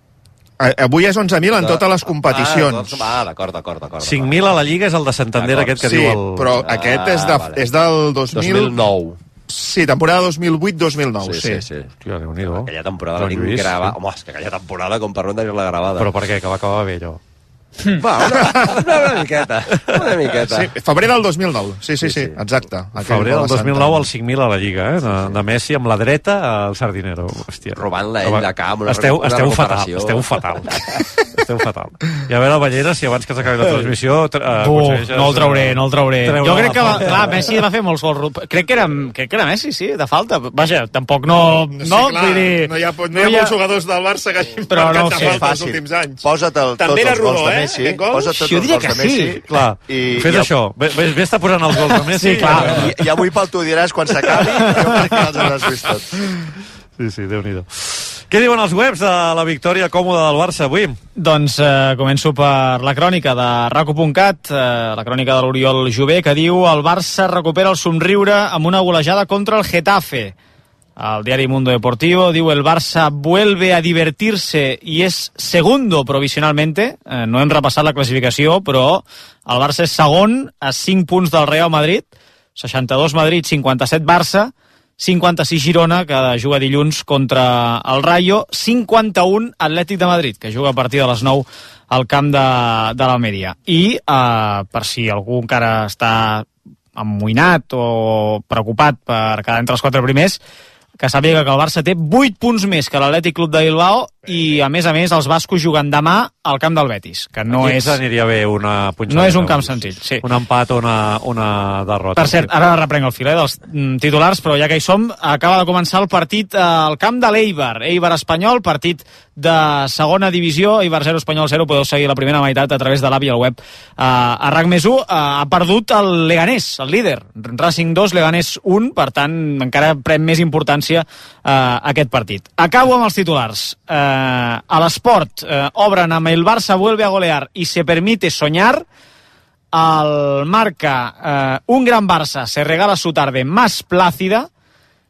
Eh, Avui és 11.000 en totes les Ah, competicions. doncs, ah, d'acord, d'acord, d'acord. 5.000 a la Lliga és el de Santander, aquest que sí, diu el... però aquest és, de, Ah, vale. és del 2000... 2009. Sí, temporada 2008-2009. Sí, sí, sí. Hòstia, Déu-n'hi-do. Aquella temporada la gravada. sí. Home, és que aquella temporada com per no tenir-la gravada. Però per què? Que va acabar bé, allò. Va, una, una, una miqueta. Una miqueta. Sí, febrer del 2009. Sí, sí, sí, exacte. Aquell Febrer del de 2009 al Santander. 5.000 a la Lliga, eh? De, de Messi amb la dreta al Sardinero. Hòstia. Robant-la ell de camp, una esteu, esteu fatal, esteu fatal. <laughs> esteu fatal. I a veure, Ballera, si abans que s'acabi la transmissió... Uh, Uh, no el trauré, no el trauré. Jo crec que, va, clar, Messi va fer molts gols. Crec que, era, crec que era Messi, sí, de falta. Vaja, tampoc no... Sí, no, clar, vull dir, no hi ha, no hi ha molts jugadors del Barça que hagin Però no marcat de falta els últims anys. Posa't el, També tots els gols rodó, de eh, Messi. gol? Posa't tots Jo els gols que de Messi. sí. Clar, I, fes i, això. Ves, ves, ves a posant els gols de Messi. Sí, clar. I, I avui pel tu diràs quan s'acabi, jo crec que els hauràs vist tots. Sí, sí, Déu-n'hi-do. Què diuen els webs de la victòria còmoda del Barça avui? Doncs eh, començo per la crònica de raco.cat, eh, la crònica de l'Oriol Jové, que diu el Barça recupera el somriure amb una golejada contra el Getafe. El diari Mundo Deportivo diu el Barça vuelve a divertirse y es segundo provisionalmente. Eh, no hem repassat la classificació, però el Barça és segon a 5 punts del Real Madrid, 62 Madrid, 57 Barça, 56 Girona, que juga dilluns contra el Rayo, 51 Atlètic de Madrid, que juga a partir de les 9 al camp de, de l'Almeria. I, eh, per si algú encara està amoïnat o preocupat per quedar entre els quatre primers, que sàpiga que el Barça té 8 punts més que l'Atlètic Club de Bilbao i, a més a més, els bascos juguen demà al camp del Betis, que no Aquí és... aniria bé una punxada. No és un camp senzill, sí. Un empat o una, una derrota. Per cert, ara reprenc el fil eh, dels mm, titulars, però ja que hi som, acaba de començar el partit al camp de l'Eibar. Eibar Espanyol, partit de segona divisió, Eibar 0, Espanyol 0, podeu seguir la primera meitat a través de l'app i el web. Uh, a RAC més 1 uh, ha perdut el Leganés, el líder. Racing 2, Leganés 1, per tant, encara pren més importància uh, aquest partit. Acabo amb els titulars. Uh, a l'esport, uh, obren amb el Barça vuelve a golear i se permite soñar, el marca eh, un gran Barça se regala su tarde más plácida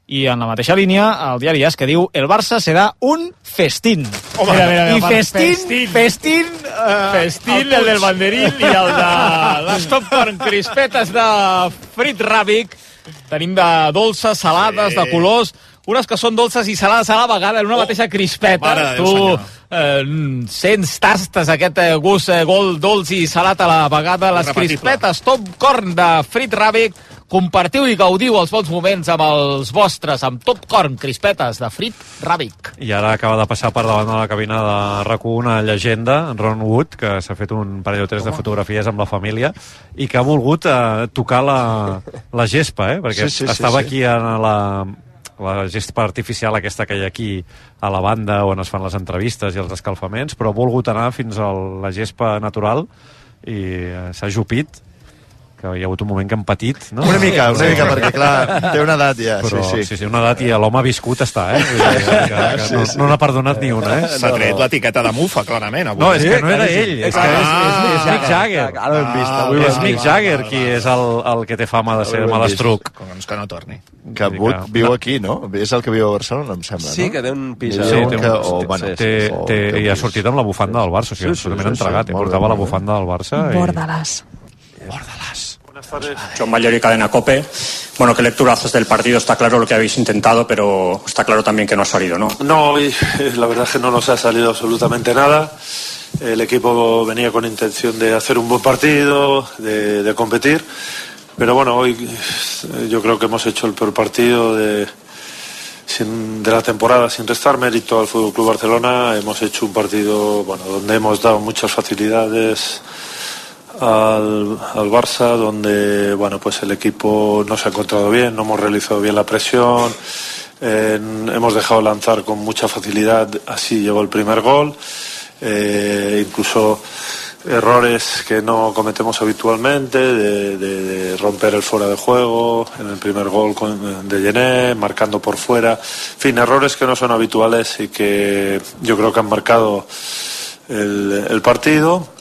i en la mateixa línia el diari AS que diu el Barça se da un festín Home, mira, mira, i mira, festín festín. festín, eh, Festín, el del banderín i el de <laughs> les popcorn crispetes de frit ràbic. Tenim de dolces, salades, de colors, unes que són dolces i salades a la vegada en una mateixa crispeta. mare Déu, tu senyor. eh, sents, tastes aquest eh, gust eh, gol, dolç i salat a la vegada. Les Irrepetible. crispetes top corn de frit ràbic. Compartiu i gaudiu els bons moments amb els vostres, amb top corn, crispetes de frit ràbic. I ara acaba de passar per davant de la cabina de rac una llegenda, Ron Wood, que s'ha fet un parell o tres de fotografies amb la família i que ha volgut eh, tocar la, la gespa, eh? perquè Sí, sí, sí, estava sí. aquí en la, la gespa artificial aquesta que hi ha aquí a la banda on es fan les entrevistes i els escalfaments, però ha volgut anar fins a la gespa natural i eh, s'ha jupit que hi ha hagut un moment que han patit, no? Una mica, una mica, perquè clar, té una edat ja, Però, sí, sí. sí, sí una edat i l'home ha viscut està, eh? Que, que, Sí, no, sí. no n'ha perdonat ni una, eh? S'ha tret l'etiqueta de mufa, clarament. Avui. No, és que no era ell, és que és, és, és Mick Ah, Jagger. ara ho hem vist, avui ho és Mick. Jagger qui és el, el que té fama de ser Avui malastruc. Doncs que no torni. Que Wood viu aquí, no? És el que viu a Barcelona, em sembla, Sí, no? que té un pis Sí, té un, que, o, bueno, té, té, té un i ha sortit amb la bufanda del Barça, o sigui, Sí, sí, absolutament sí, sí, entregat, bé, portava la bufanda del Barça i... Bórdalas. John Mayor Cadena Cope. Bueno, ¿qué lectura haces del partido? Está claro lo que habéis intentado, pero está claro también que no ha salido, ¿no? No, eh, la verdad es que no nos ha salido absolutamente nada. El equipo venía con intención de hacer un buen partido, de, de competir, pero bueno, hoy eh, yo creo que hemos hecho el peor partido de, sin- de la temporada sin restar mérito al Fútbol Club Barcelona. Hemos hecho un partido bueno, donde hemos dado muchas facilidades al, al Barça, donde bueno, pues el equipo no se ha encontrado bien, no hemos realizado bien la presión, hemos dejado lanzar con mucha facilidad, así llegó el primer gol, eh, incluso errores que no cometemos habitualmente, de, romper el fuera de juego, en el primer gol de Yené, marcando por fuera, en fin, errores que no son habituales y que yo creo que han marcado el partido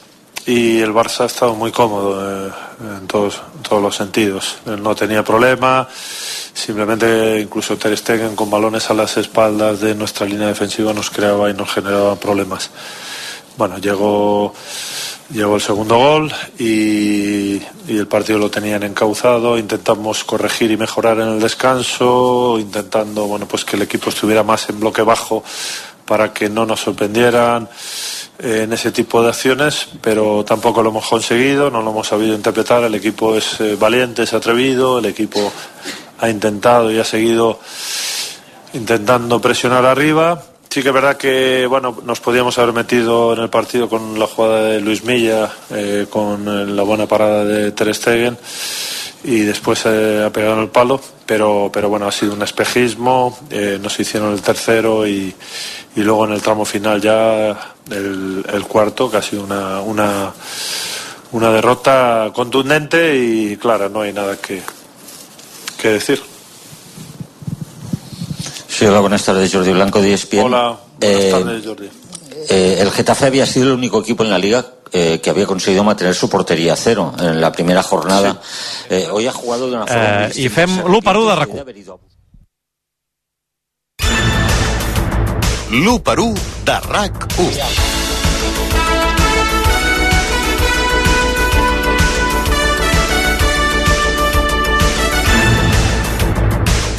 y el Barça ha estado muy cómodo eh, en todos, los sentidos. No tenía problema, simplemente incluso Ter Stegen con balones a las espaldas de nuestra línea defensiva nos creaba y nos generaba problemas. Bueno, llegó, llegó el segundo gol y, y el partido lo tenían encauzado. Intentamos corregir y mejorar en el descanso, intentando bueno, pues que el equipo estuviera más en bloque bajo para que no nos sorprendieran eh, en ese tipo de acciones, pero tampoco lo hemos conseguido, no lo hemos sabido interpretar. El equipo es eh, valiente, es atrevido, el equipo ha intentado y ha seguido intentando presionar arriba. Sí que es verdad que bueno nos podíamos haber metido en el partido con la jugada de Luis Milla, eh, con la buena parada de Ter Stegen y después eh, ha pegado el palo, pero, pero bueno, ha sido un espejismo, eh, nos hicieron el tercero y, y luego en el tramo final ya el, el cuarto, que ha sido una, una, una derrota contundente y clara, no hay nada que, que decir. Sí, hola, buenas tardes, Jordi Blanco, de ESPN. Hola, buenas Eh, tardes Jordi. eh, el Getafe había sido el único equipo en la liga eh, que había conseguido mantener su portería a cero en la primera jornada. Eh, hoy ha jugado de una forma muy Eh, I fem l'1 per 1 de rac L'1 per 1 de RAC1.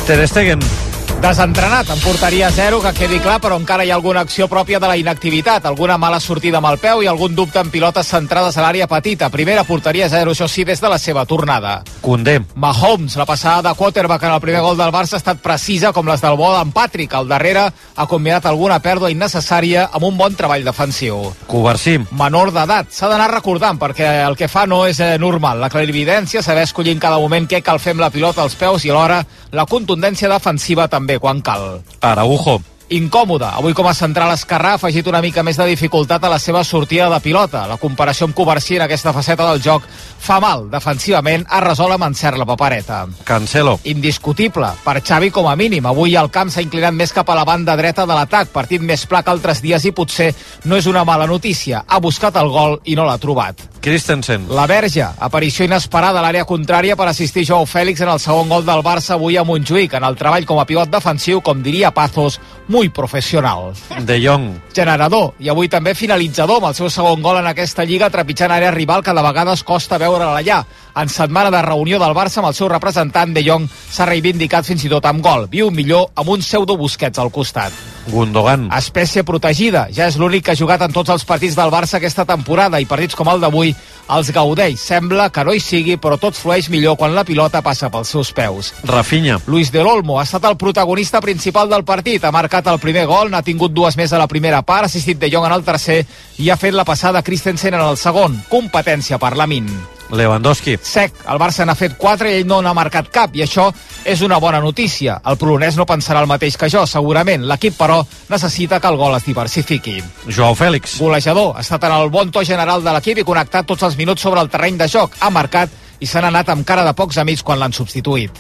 Ter Stegen. Desentrenat, en porteria zero, que quedi clar, però encara hi ha alguna acció pròpia de la inactivitat, alguna mala sortida amb el peu i algun dubte en pilotes centrades a l'àrea petita. Primera porteria zero, això sí, des de la seva tornada. Condé. Mahomes, la passada de quarterback en el primer gol del Barça ha estat precisa com les del bo d'en Patrick. Al darrere ha combinat alguna pèrdua innecessària amb un bon treball defensiu. Covarsí. Menor d'edat. S'ha d'anar recordant perquè el que fa no és eh, normal. La clarividència, saber escollir en cada moment què cal fer amb la pilota als peus i alhora la contundència defensiva també quan cal. Araujo. Incòmode. Avui com a central esquerrà ha afegit una mica més de dificultat a la seva sortida de pilota. La comparació amb Covarsí en aquesta faceta del joc fa mal. Defensivament ha resolt amb encert la papereta. Cancelo. Indiscutible. Per Xavi com a mínim. Avui el camp s'ha inclinat més cap a la banda dreta de l'atac. Partit més pla que altres dies i potser no és una mala notícia. Ha buscat el gol i no l'ha trobat. Christensen. La Verge, aparició inesperada a l'àrea contrària per assistir Joao Fèlix en el segon gol del Barça avui a Montjuïc, en el treball com a pivot defensiu, com diria Pazos, muy professional. De Jong. Generador, i avui també finalitzador amb el seu segon gol en aquesta lliga trepitjant àrea rival que de vegades costa veure-la allà. En setmana de reunió del Barça amb el seu representant, De Jong s'ha reivindicat fins i tot amb gol. Viu millor amb un pseudo Busquets al costat. Gundogan. Espècie protegida. Ja és l'únic que ha jugat en tots els partits del Barça aquesta temporada i partits com el d'avui els gaudeix. Sembla que no hi sigui, però tot flueix millor quan la pilota passa pels seus peus. Rafinha. Luis de l'Olmo ha estat el protagonista principal del partit. Ha marcat el primer gol, n'ha tingut dues més a la primera part, ha assistit de Jong en el tercer i ha fet la passada Christensen en el segon. Competència per la Min. Lewandowski. Sec, el Barça n'ha fet 4 i ell no n'ha marcat cap, i això és una bona notícia. El polonès no pensarà el mateix que jo, segurament. L'equip, però, necessita que el gol es diversifiqui. Joao Fèlix. Golejador, ha estat en el bon to general de l'equip i connectat tots els minuts sobre el terreny de joc. Ha marcat i s'han anat amb cara de pocs amics quan l'han substituït.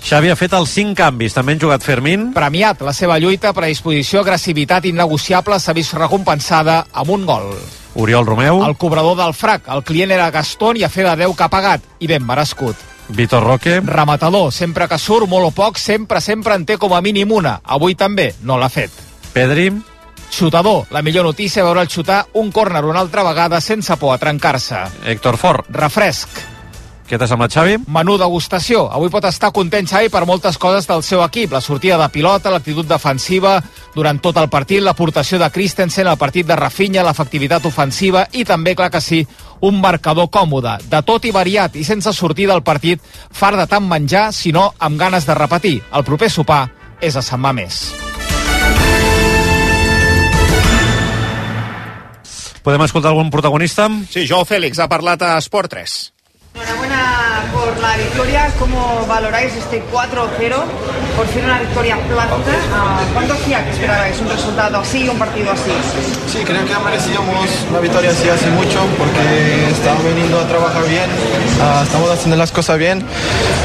Xavi ha fet els 5 canvis, també han jugat Fermín. Premiat, la seva lluita, predisposició, agressivitat innegociable s'ha vist recompensada amb un gol. Oriol Romeu. El cobrador del frac, el client era Gastón i a fer de 10 que ha pagat, i ben merescut. Vitor Roque. Rematador, sempre que surt, molt o poc, sempre, sempre en té com a mínim una. Avui també no l'ha fet. Pedri. Xutador, la millor notícia veure el xutar un córner una altra vegada sense por a trencar-se. Héctor Fort. Refresc. Què t'ha semblat, Xavi? Menú degustació. Avui pot estar content Xavi per moltes coses del seu equip. La sortida de pilota, l'actitud defensiva durant tot el partit, l'aportació de Christensen, el partit de Rafinha, l'efectivitat ofensiva i també, clar que sí, un marcador còmode, de tot i variat i sense sortir del partit far de tant menjar, sinó amb ganes de repetir. El proper sopar és a Sant Mamés. Podem escoltar algun protagonista? Sí, Joao Félix ha parlat a Sport 3. Enhorabuena por la victoria. ¿Cómo valoráis este 4-0? Por fin una victoria plástica. Ah, ¿Cuánto hacía que esperabais un resultado así, un partido así? Sí, creo que merecíamos una victoria así hace mucho porque estamos veniendo a trabajar bien, ah, estamos haciendo las cosas bien,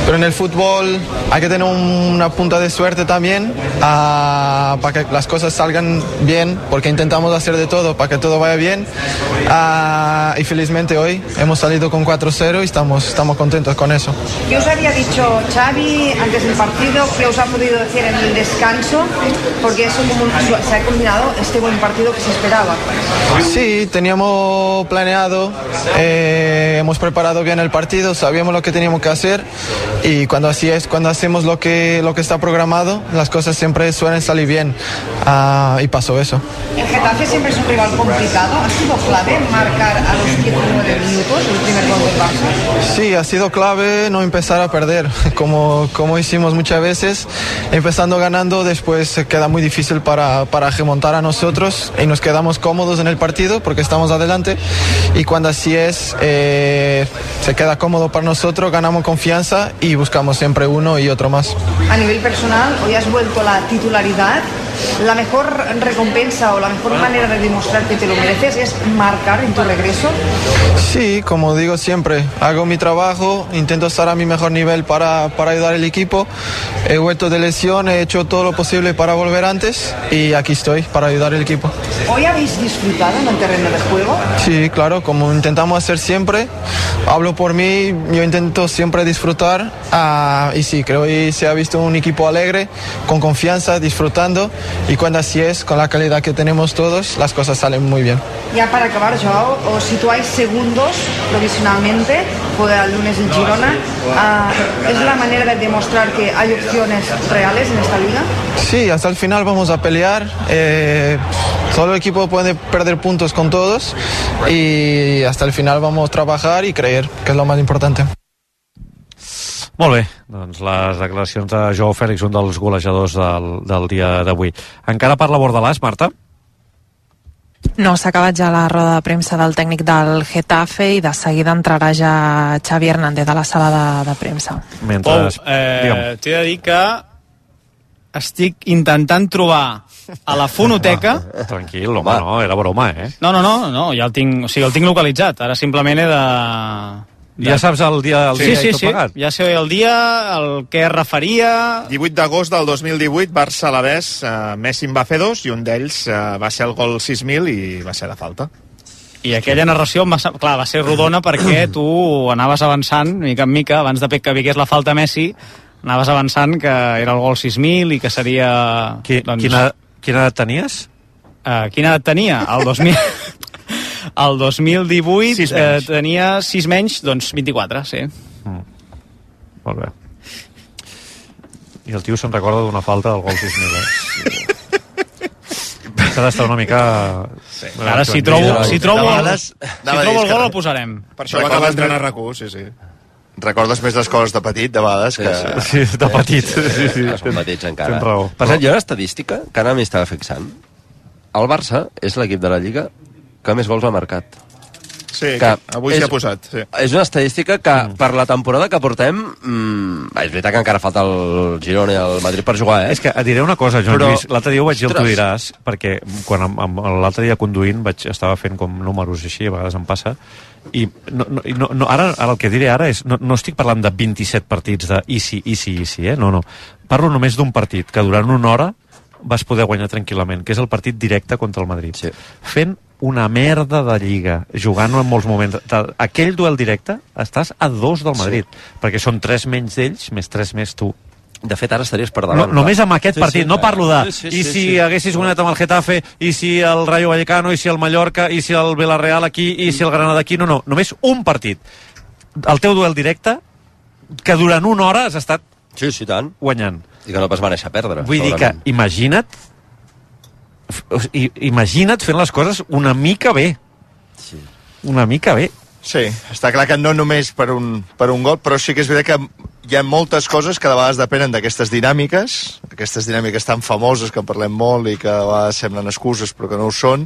pero en el fútbol hay que tener un- una punta de suerte también ah, para que las cosas salgan bien, porque intentamos hacer de todo para que todo vaya bien y felizmente hoy hemos salido con 4-0 y estamos, estamos contentos con eso. ¿Qué os había dicho Xavi antes del partido? ¿Qué os ha podido decir en el descanso? Porque eso como se ha combinado este buen partido que se esperaba. Sí, teníamos planeado, eh, hemos preparado bien el partido, sabíamos lo que teníamos que hacer y cuando así es, cuando hacemos lo que, lo que está programado, las cosas siempre suelen salir bien Ah, y pasó eso. El Getafe siempre es un rival complicado. ¿Ha sido clave marcar a los 19 minutos el primer gol del Barça? Sí, ha sido clave no empezar a perder, <laughs> como, como hicimos muchas veces. Empezando ganando, después queda muy difícil para, para remontar a nosotros y nos quedamos cómodos en el partido porque estamos adelante. Y cuando así es, eh, se queda cómodo para nosotros, ganamos confianza y buscamos siempre uno y otro más. A nivel personal, hoy has vuelto a la titularidad. La mejor recompensa o la mejor manera de demostrar que te lo mereces es marcar en tu regreso. Sí, como digo siempre, hago mi trabajo, intento estar a mi mejor nivel para, para ayudar al equipo. He vuelto de lesión, he hecho todo lo posible para volver antes y aquí estoy para ayudar al equipo. ¿Hoy habéis disfrutado en el terreno de juego? Sí, claro, como intentamos hacer siempre. Hablo por mí, yo intento siempre disfrutar ah, y sí, creo que se ha visto un equipo alegre, con confianza, disfrutando y cuando así es, con la calidad que tenemos todos, las cosas salen muy bien. Ya para acabar, Joao, os situáis segundos provisionalmente, juega el lunes en Girona. Ah, ¿Es la manera de demostrar que hay opciones reales en esta liga? Sí, hasta el final vamos a pelear. Eh, solo el equipo puede perder puntos con todos y hasta el final vamos a trabajar y creer, que es lo más importante. Molt bé, doncs les declaracions de Joao Fèlix, un dels golejadors del, del dia d'avui. Encara parla Bordalàs, Marta? No, s'ha acabat ja la roda de premsa del tècnic del Getafe i de seguida entrarà ja Xavi Hernández a la sala de, de premsa. Mentre... Pol, eh, t'he de dir que estic intentant trobar a la fonoteca... <laughs> Tranquil, home, no, era broma, eh? No, no, no, no, ja el tinc, o sigui, el tinc localitzat. Ara simplement he de... Ja saps el dia, el sí, dia sí, i tot sí, plegat? ja sé el dia, el que es referia... 18 d'agost del 2018, Barça Alavés, eh, Messi en va fer dos i un d'ells eh, va ser el gol 6.000 i va ser de falta. I aquella narració, va, sem- clar, va ser rodona perquè <clears throat> tu anaves avançant, mica en mica, abans de que vingués la falta a Messi, anaves avançant que era el gol 6.000 i que seria... Qui, doncs, quina, quina edat tenies? Uh, quina edat tenia? El 2000... <laughs> El 2018 Sis eh, tenia 6 menys, doncs 24, sí. Molt bé. I el tio se'n recorda d'una falta del gol 6.000, eh? S'ha d'estar una mica... Sí. Ara, si trobo, si trobo, el, vegades- si a dir, trobo el gol el posarem. Per això va acabar entrant a RAC1, sí, sí. Recordes més les coses de petit, de vegades, que... Sí, de petit. Sí, sí. Ah, Són petits encara. Tens raó. Per cert, hi ha una estadística que ara m'hi estava fixant. El Barça és l'equip de la Lliga que més gols ha marcat. Sí, que avui s'hi ha posat, sí. És una estadística que mm. per la temporada que portem, mm, és veritat que encara falta el Girona i el Madrid per jugar, eh? És que et diré una cosa, Joan Però- Lluís. L'altre dia ho vaig dir, tu diràs, perquè quan l'altre dia conduint vaig, estava fent com números així, a vegades em passa, i no, no, i no, no, ara, ara el que diré ara és, no, no estic parlant de 27 partits de easy, easy, easy, eh? No, no. Parlo només d'un partit que durant una hora vas poder guanyar tranquil·lament, que és el partit directe contra el Madrid. Sí. Fent una merda de lliga, jugant en molts moments. Aquell duel directe estàs a dos del Madrid, sí. perquè són tres menys d'ells, més tres més tu. De fet, ara estaries per No, davant. només amb aquest Sí, partit, sí, no parlo de Sí, sí, i sí, si sí. haguessis guanyat amb el Getafe, i si el Rayo Vallecano, i si el Mallorca, i si el Villarreal aquí, i si el Granada aquí, no, no, només un partit. El teu duel directe, que durant una hora has estat sí, sí, tant. guanyant. I que no vas va néixer a perdre. Vull dir que, segurament. imagina't, f- o sigui, imagina't fent les coses una mica bé. Sí. Una mica bé. Sí, està clar que no només per un, per un gol, però sí que és veritat que hi ha moltes coses que de vegades depenen d'aquestes dinàmiques, aquestes dinàmiques tan famoses que en parlem molt i que a vegades semblen excuses però que no ho són,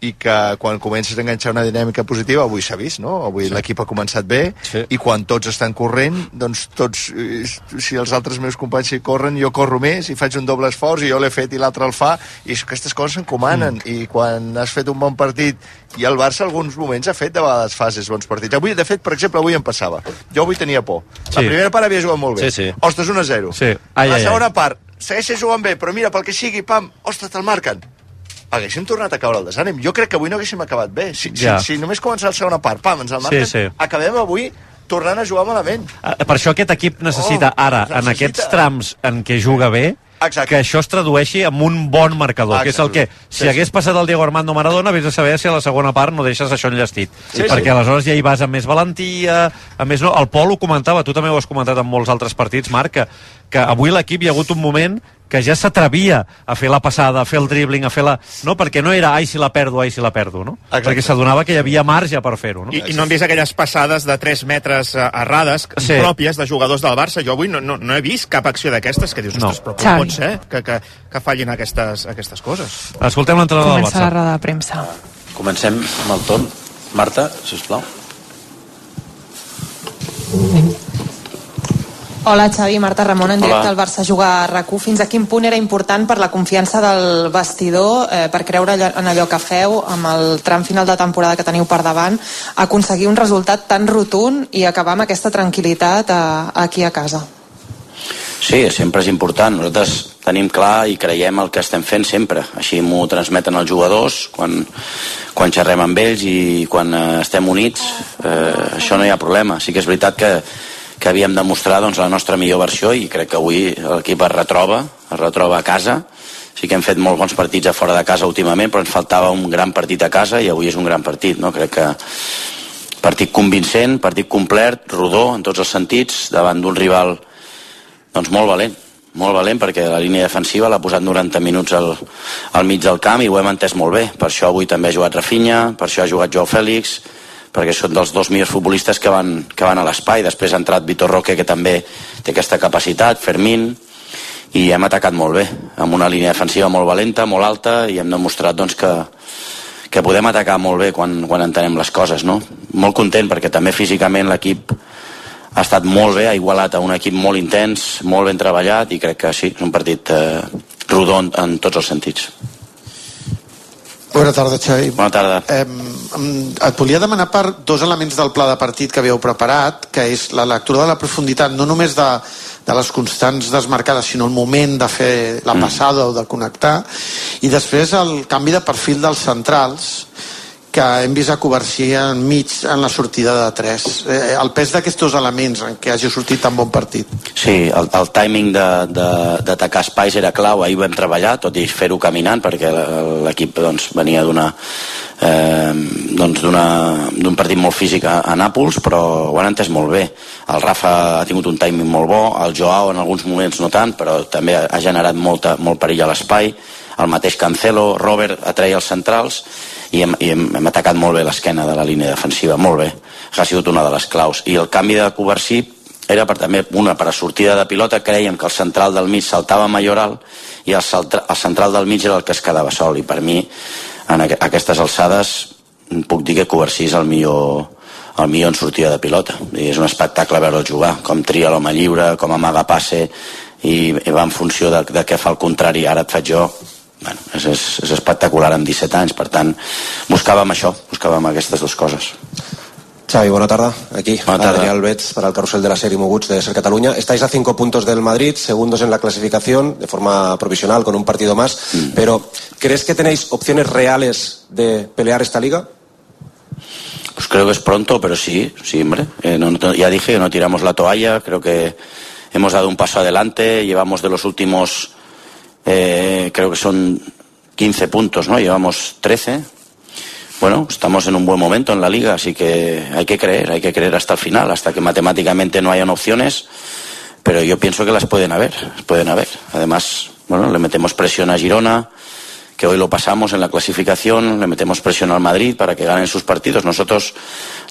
i que quan comences a enganxar una dinàmica positiva, avui s'ha vist, no? Avui sí. l'equip ha començat bé, sí. i quan tots estan corrent, doncs tots, eh, si els altres meus companys hi corren, jo corro més i faig un doble esforç, i jo l'he fet i l'altre el fa, i aquestes coses s'encomanen, mm. i quan has fet un bon partit, i el Barça alguns moments ha fet de vegades fases bons partits. Avui, de fet, per exemple, avui em passava. Jo avui tenia por. La Sí. primera part havia jugat molt bé. Sí, sí. Ostres, 1 a 0. Sí. Ai, la ai, segona ai. part, segueixes jugant bé, però mira, pel que sigui, pam, ostres, te'l marquen. Haguéssim tornat a caure al desànim. Jo crec que avui no haguéssim acabat bé. Si, Ja. si, si només començar la segona part, pam, ens el marquen, Sí, sí. acabem avui tornant a jugar malament. Eh, Per això aquest equip necessita Oh, ara, necessita. en aquests trams en què juga bé, Exacte. que això es tradueixi en un bon marcador, que és el que, si Sí, sí. hagués passat el Diego Armando Maradona, vés a saber si a la segona part no deixes això enllestit. Sí, perquè sí. aleshores ja hi vas amb més valentia, a més no, el Pol ho comentava, tu també ho has comentat en molts altres partits, Marc, que, que avui l'equip hi ha hagut un moment que ja s'atrevia a fer la passada, a fer el dribbling, a fer la... No, perquè no era ai si la perdo, ai si la perdo, no? Exacte. Perquè s'adonava que hi havia marge per fer-ho, no? I, I no hem vist aquelles passades de 3 metres eh, errades, Sí. pròpies de jugadors del Barça. Jo avui no, no, no he vist cap acció d'aquestes que dius, No. ostres, però com pot ser que, que, que fallin aquestes, aquestes coses? Escoltem l'entrenador del Comença la Barça. roda de premsa. Comencem amb el torn. Marta, sisplau. Hola Xavi, Marta Ramon, en Hola. directe al Barça juga a rac Fins a quin punt era important per la confiança del vestidor, eh, per creure allò- en allò que feu, amb el tram final de temporada que teniu per davant, aconseguir un resultat tan rotund i acabar amb aquesta tranquil·litat a, aquí a casa? Sí, sempre és important. Nosaltres tenim clar i creiem el que estem fent sempre. Així m'ho transmeten els jugadors quan, quan xerrem amb ells i quan eh, estem units. Eh, això no hi ha problema. Sí que és veritat que, que havíem de mostrar doncs, la nostra millor versió i crec que avui l'equip es retroba, es retroba a casa. Sí que hem fet molt bons partits a fora de casa últimament, però ens faltava un gran partit a casa i avui és un gran partit. No? Crec que partit convincent, partit complet, rodó en tots els sentits, davant d'un rival doncs molt valent, molt valent perquè la línia defensiva l'ha posat 90 minuts al, al mig del camp i ho hem entès molt bé. Per això avui també ha jugat Rafinha, per això ha jugat Joao Fèlix, perquè són dels dos millors futbolistes que van, que van a l'espai. Després ha entrat Vitor Roque, que també té aquesta capacitat, Fermín, i hem atacat molt bé, amb una línia defensiva molt valenta, molt alta, i hem demostrat doncs, que, que podem atacar molt bé quan, quan entenem les coses. No? Molt content perquè també físicament l'equip ha estat molt bé, ha igualat a un equip molt intens, molt ben treballat i crec que sí, és un partit eh, rodó en, en tots els sentits. Bona tarda, Xavi. Bona tarda. Eh, et volia demanar per dos elements del pla de partit que havíeu preparat, que és la lectura de la profunditat, no només de, de les constants desmarcades, sinó el moment de fer la passada o de connectar, i després el canvi de perfil dels centrals, que hem vist a Covarsí enmig en la sortida de 3. Eh, el pes d'aquests elements en què hagi sortit tan bon partit. Sí, el, el timing d'atacar espais era clau, ahir vam treballar, tot i fer-ho caminant, perquè l'equip doncs, venia d'una eh, doncs d'un partit molt físic a, a Nàpols, però ho han entès molt bé. El Rafa ha tingut un timing molt bo, el Joao en alguns moments no tant, però també ha generat molta, molt perill a l'espai, el mateix Cancelo, Robert atreia els centrals, i hem, i hem, hem atacat molt bé l'esquena de la línia defensiva, molt bé. Ha sigut una de les claus. I el canvi de Covarsí era per també, una, per a sortida de pilota, creiem que el central del mig saltava Mayoral i el, el central del mig era el que es quedava sol. I per mi, en aqu aquestes alçades, puc dir que Covarsí és el millor, el millor en sortida de pilota. I és un espectacle veure-lo jugar, com tria l'home lliure, com amaga passe, i, i va en funció de, de què fa el contrari, ara et faig jo, bueno, és, és, és espectacular amb 17 anys, per tant, buscàvem això, buscàvem aquestes dues coses. Xavi, buena tarde. Aquí, Buena tarde. Adrián Betts para el carrusel de la serie Moguts de Ser Cataluña. Estáis a cinco puntos del Madrid, segundos en la clasificación, de forma provisional, con un partido más. Pero, ¿crees que tenéis opciones reales de pelear esta liga? Pues creo que es pronto, pero sí, sí, hombre. Eh, no- no- ya dije que no tiramos la toalla, creo que hemos dado un paso adelante, llevamos de los últimos, eh, creo que son 15 puntos, ¿no? Llevamos 13. Bueno, estamos en un buen momento en la liga, así que hay que creer, hay que creer hasta el final, hasta que matemáticamente no hayan opciones, pero yo pienso que las pueden haber, pueden haber. Además, bueno, le metemos presión a Girona, que hoy lo pasamos en la clasificación, le metemos presión al Madrid para que ganen sus partidos. Nosotros,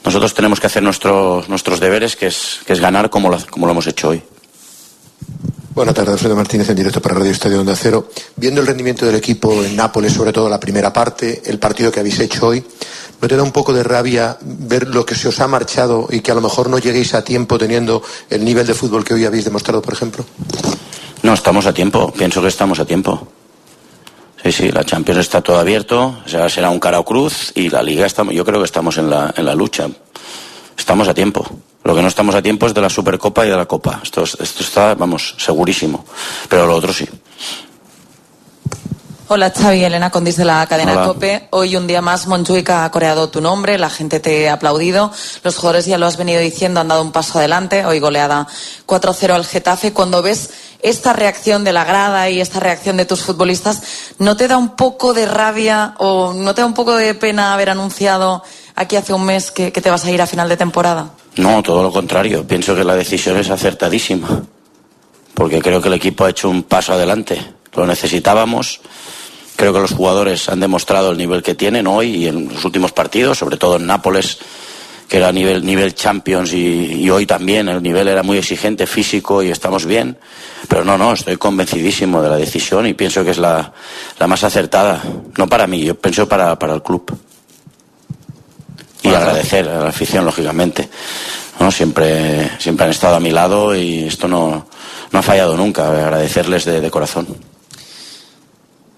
nosotros tenemos que hacer nuestros nuestros deberes, que es, que es ganar como lo, como lo hemos hecho hoy. Buenas tardes, Alfredo Martínez en directo para Radio Estadio Onda Cero. Viendo el rendimiento del equipo en Nápoles, sobre todo la primera parte, el partido que habéis hecho hoy, ¿no te da un poco de rabia ver lo que se os ha marchado y que a lo mejor no lleguéis a tiempo teniendo el nivel de fútbol que hoy habéis demostrado, por ejemplo? No, estamos a tiempo, pienso que estamos a tiempo. Sí, sí, la Champions está todo abierto, o sea, será un cara o cruz y la Liga, estamos, yo creo que estamos en la, en la lucha. Estamos a tiempo. Lo que no estamos a tiempo es de la Supercopa y de la Copa. Esto, es- esto está, vamos, segurísimo. Pero lo otro sí. Hola Xavi, Elena Condis de la cadena Hola. COPE. Hoy un día más Montjuic ha coreado tu nombre, la gente te ha aplaudido, los jugadores ya lo has venido diciendo, han dado un paso adelante, hoy goleada 4-0 al Getafe. Cuando ves esta reacción de la grada y esta reacción de tus futbolistas, ¿no te da un poco de rabia o no te da un poco de pena haber anunciado aquí hace un mes que, te vas a ir a final de temporada? No, todo lo contrario. Pienso que la decisión es acertadísima. Porque creo que el equipo ha hecho un paso adelante. Lo necesitábamos. Creo que los jugadores han demostrado el nivel que tienen hoy y en los últimos partidos, sobre todo en Nápoles, que era nivel, nivel Champions y, y hoy también el nivel era muy exigente, físico y estamos bien. Pero no, no, estoy convencidísimo de la decisión y pienso que es la, la más acertada. No para mí, yo pienso para, para el club. Y agradecer a la afición, lógicamente. ¿no? Siempre, siempre han estado a mi lado y esto no, no ha fallado nunca. Agradecerles de, de corazón.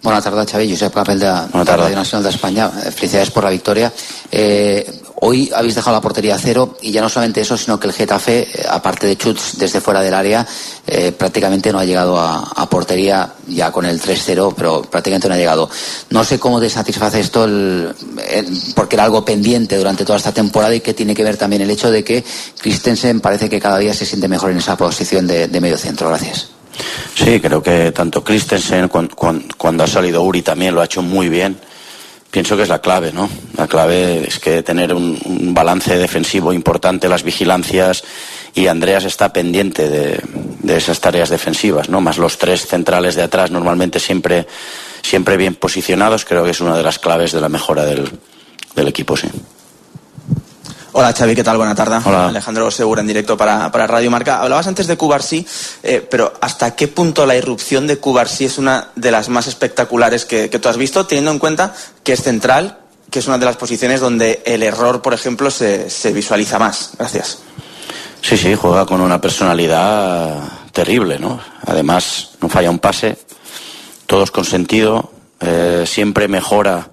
Bona tarda, Xavi. Josep Capel de, de tarda. Radio Nacional de España. Eh, Felicidades por la victoria. Eh, hoy habéis dejado la portería a cero y ya no solamente eso, sino que el Getafe, eh, aparte de chuts desde fuera del área, eh, prácticamente no ha llegado a, a portería ya con el 3-0, pero prácticamente no ha llegado. No sé cómo te satisface esto, el- el- porque era algo pendiente durante toda esta temporada y que tiene que ver también el hecho de que Christensen parece que cada día se siente mejor en esa posición de, de medio centro. Gracias. Sí, creo que tanto Christensen cuan- cuan- cuando ha salido Uri también lo ha hecho muy bien. Pienso que es la clave, ¿no? La clave es que tener un, balance defensivo importante, las vigilancias, y Andreas está pendiente de, de esas tareas defensivas, ¿no? Más los tres centrales de atrás, normalmente siempre, siempre bien posicionados, creo que es una de las claves de la mejora del, del equipo, sí. Hola Xavi, ¿qué tal? Buena tarde. Hola. Alejandro Segura en directo para, para Radio Marca. Hablabas antes de Cubarsí, eh, pero ¿hasta qué punto la irrupción de Cubarsí es una de las más espectaculares que, que tú has visto, teniendo en cuenta que es central, que es una de las posiciones donde el error, por ejemplo, se, se visualiza más? Gracias. Sí, sí, juega con una personalidad terrible, ¿no? Además, no falla un pase, todos con sentido, eh, siempre mejora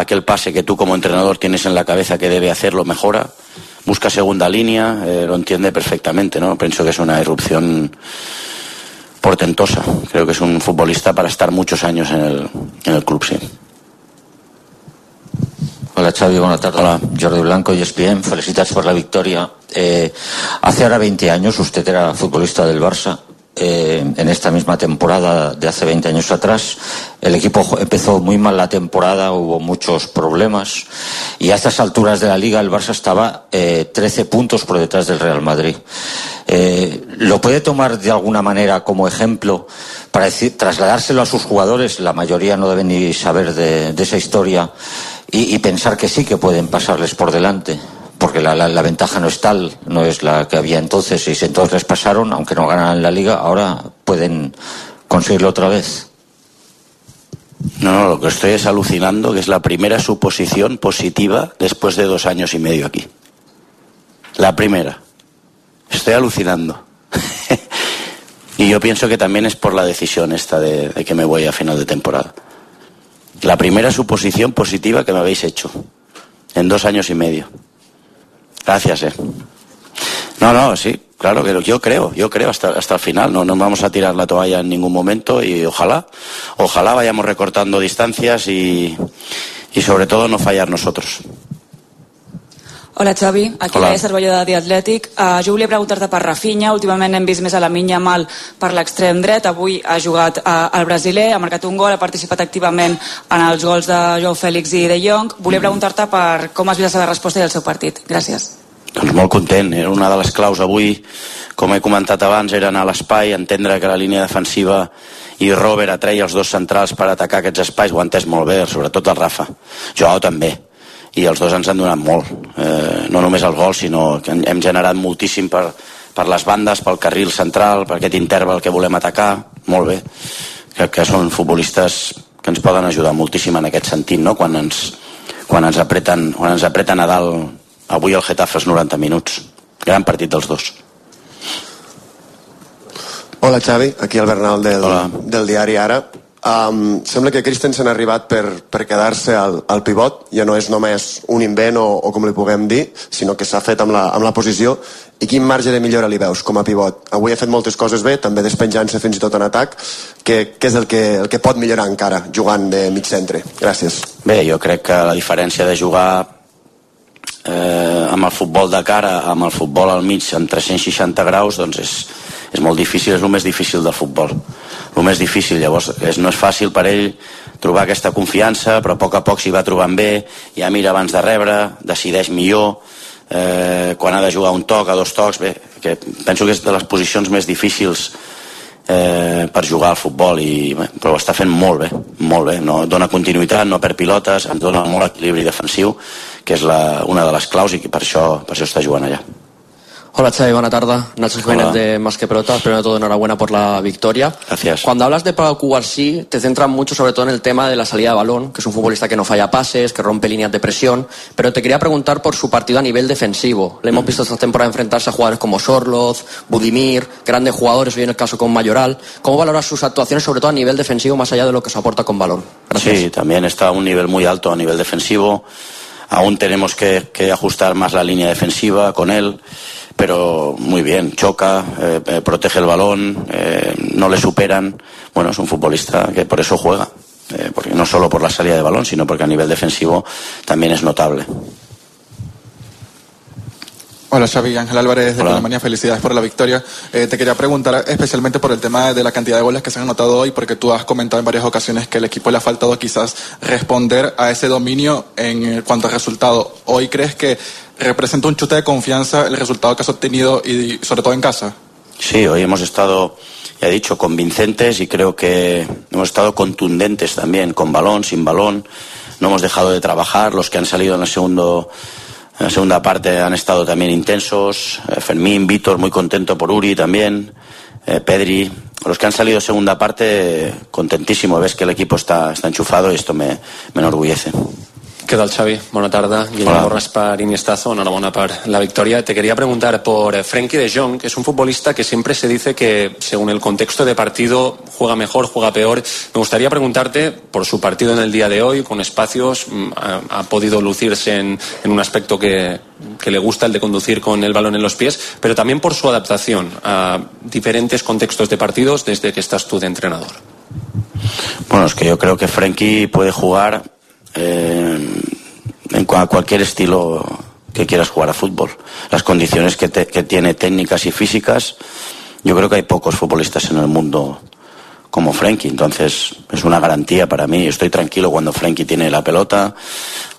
aquel pase que tú como entrenador tienes en la cabeza que debe hacerlo, mejora, busca segunda línea, eh, lo entiende perfectamente, ¿no? Pienso que es una irrupción portentosa. Creo que es un futbolista para estar muchos años en el, en el club, sí. Hola Xavi, buenas tardes. Hola. Jordi Blanco y ESPN, felicitats por la victoria. Eh, hace ahora 20 años usted era futbolista del Barça. Eh, en esta misma temporada de hace 20 años atrás, el equipo empezó muy mal la temporada, hubo muchos problemas y a estas alturas de la liga el Barça estaba eh, 13 puntos por detrás del Real Madrid. Eh, ¿Lo puede tomar de alguna manera como ejemplo para decir, trasladárselo a sus jugadores? La mayoría no deben ni saber de, esa historia y pensar que sí que pueden pasarles por delante. Porque la, la- la ventaja no es tal, no es la que había entonces. Y si entonces pasaron, aunque no ganaran la liga, ahora pueden conseguirlo otra vez. No, no, lo que estoy es alucinando, que es la primera suposición positiva después de dos años y medio aquí. La primera. Estoy alucinando. <laughs> y yo pienso que también es por la decisión esta de, de que me voy a final de temporada. La primera suposición positiva que me habéis hecho en dos años y medio. Gracias, eh. No, no, sí, claro que yo creo, yo creo hasta, hasta el final. No nos vamos a tirar la toalla en ningún momento y ojalá, ojalá vayamos recortando distancias y, y sobre todo no fallar nosotros. Hola Xavi, aquí Hola. la Cervelló de The Athletic. Uh, jo volia preguntar-te per Rafinha, últimament hem vist més a la minya mal per l'extrem dret, avui ha jugat uh, al brasiler, ha marcat un gol, ha participat activament en els gols de Joao Fèlix i de Jong. Volia preguntar-te per com has vist la seva resposta i el seu partit. Gràcies. Doncs molt content, era una de les claus avui, com he comentat abans, era anar a l'espai, entendre que la línia defensiva i Robert atreia els dos centrals per atacar aquests espais, ho ha entès molt bé, sobretot el Rafa. Joao també, i els dos ens han donat molt, eh, no només el gol, sinó que hem generat moltíssim per, per les bandes, pel carril central, per aquest interval que volem atacar, molt bé. Crec que són futbolistes que ens poden ajudar moltíssim en aquest sentit, no? quan, ens, quan, ens apreten, quan ens apreten a dalt avui el Getafe els 90 minuts. Gran partit dels dos. Hola Xavi, aquí el Bernal del, del diari Ara. Um, sembla que Christensen ha arribat per, per quedar-se al, al pivot, ja no és només un invent o, o com li puguem dir, sinó que s'ha fet amb la, amb la posició. I quin marge de millora li veus com a pivot? Avui ha fet moltes coses bé, també despenjant-se fins i tot en atac. Què, què és el que, el que pot millorar encara jugant de mig centre? Gràcies. Bé, jo crec que la diferència de jugar eh, amb el futbol de cara, amb el futbol al mig, en 360 graus, doncs és, és molt difícil, és el més difícil del futbol. El més difícil, llavors, és, no és fàcil per ell trobar aquesta confiança, però a poc a poc s'hi va trobant bé, ja mira abans de rebre, decideix millor, eh, quan ha de jugar un toc, a dos tocs, bé, que penso que és de les posicions més difícils eh, per jugar al futbol i, bé, però ho està fent molt bé, molt bé no dona continuïtat, no perd pilotes ens dona molt equilibri defensiu que és la, una de les claus i que per això, per això està jugant allà Hola Xavi, buena tarde. Nacho Jiménez Hola. de Más que Pelota. Primero de todo, enhorabuena por la victoria. Gracias. Cuando hablas de Pau Cubarsí, te centras mucho sobre todo en el tema de la salida de balón, que es un futbolista que no falla pases, que rompe líneas de presión. Pero te quería preguntar por su partido a nivel defensivo. Le hemos visto esta temporada enfrentarse a jugadores como Sorloz, Budimir, grandes jugadores, hoy en el caso con Mayoral. ¿Cómo valoras sus actuaciones, sobre todo a nivel defensivo, más allá de lo que se aporta con balón? Sí, también está a un nivel muy alto a nivel defensivo. Aún tenemos que, ajustar más la línea defensiva con él, pero muy bien, choca, eh, eh, protege el balón, eh, no le superan. Bueno, es un futbolista que por eso juega, porque no solo por la salida de balón, sino porque a nivel defensivo también es notable. Hola Xavi, Ángel Álvarez de. Alemania, felicidades por la victoria. Eh, te quería preguntar especialmente por el tema de la cantidad de goles que se han anotado hoy, porque tú has comentado en varias ocasiones que el equipo le ha faltado quizás responder a ese dominio en cuanto al resultado. ¿Hoy crees que representa un chute de confianza el resultado que has obtenido y sobre todo en casa? Sí, hoy hemos estado, ya he dicho, convincentes y creo que hemos estado contundentes también, con balón, sin balón. No hemos dejado de trabajar. Los que han salido en, el segundo, en la segunda parte han estado también intensos. Eh, Fermín, Víctor, muy contento por Uri también. Eh, Pedri. Los que han salido segunda parte, contentísimo. Ves que el equipo está, está enchufado y esto me, me enorgullece. ¿Qué tal, Xavi? Bona tarda. Guillermo Hola. Borras per Iniestazo. Enhorabuena por la victoria. Te quería preguntar por eh, Frenkie de Jong, que es un futbolista que siempre se dice que, según el contexto de partido, juega mejor, juega peor. Me gustaría preguntarte por su partido en el día de hoy, con espacios. mm, Ha, ha podido lucirse en, en un aspecto que, que le gusta, el de conducir con el balón en los pies, pero también por su adaptación a diferentes contextos de partidos desde que estás tú de entrenador. Bueno, es que yo creo que Frenkie puede jugar eh, en cua- cualquier estilo que quieras jugar a fútbol. Las condiciones que, te- que tiene técnicas y físicas, yo creo que hay pocos futbolistas en el mundo como Frenkie, entonces es una garantía para mí. Estoy tranquilo cuando Frenkie tiene la pelota,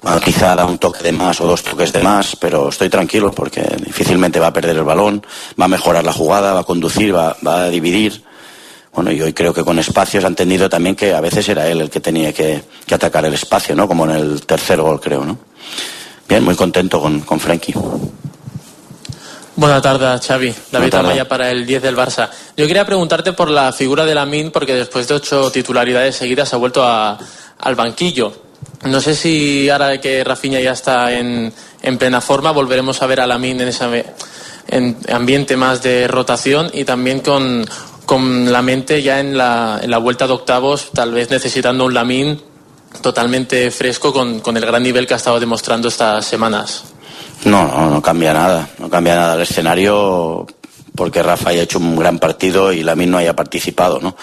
Ah, quizá da un toque de más o dos toques de más, pero estoy tranquilo porque difícilmente va a perder el balón, va a mejorar la jugada, va a conducir, va a dividir. Bueno, y hoy creo que con espacios ha entendido también que a veces era él el que tenía que, que atacar el espacio, ¿no? Como en el tercer gol, creo, ¿no? Bien, muy contento con, con Frenkie. Buenas tardes, Xavi. David. Amaya para el 10 del Barça. Yo quería preguntarte por la figura de Lamin, porque después de ocho titularidades seguidas ha vuelto a- al banquillo. No sé si ahora que Rafinha ya está en, en plena forma, volveremos a ver a Lamin en ese en ambiente más de rotación y también con, con la mente ya en la, en la vuelta de octavos, tal vez necesitando un Lamin totalmente fresco con, con el gran nivel que ha estado demostrando estas semanas. No, no, no cambia nada. No cambia nada el escenario porque Rafa haya hecho un gran partido y Lamin no haya participado, ¿no?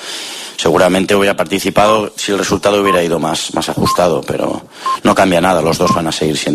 Seguramente hubiera participado si el resultado hubiera ido más, más ajustado, pero no cambia nada. Los dos van a seguir siendo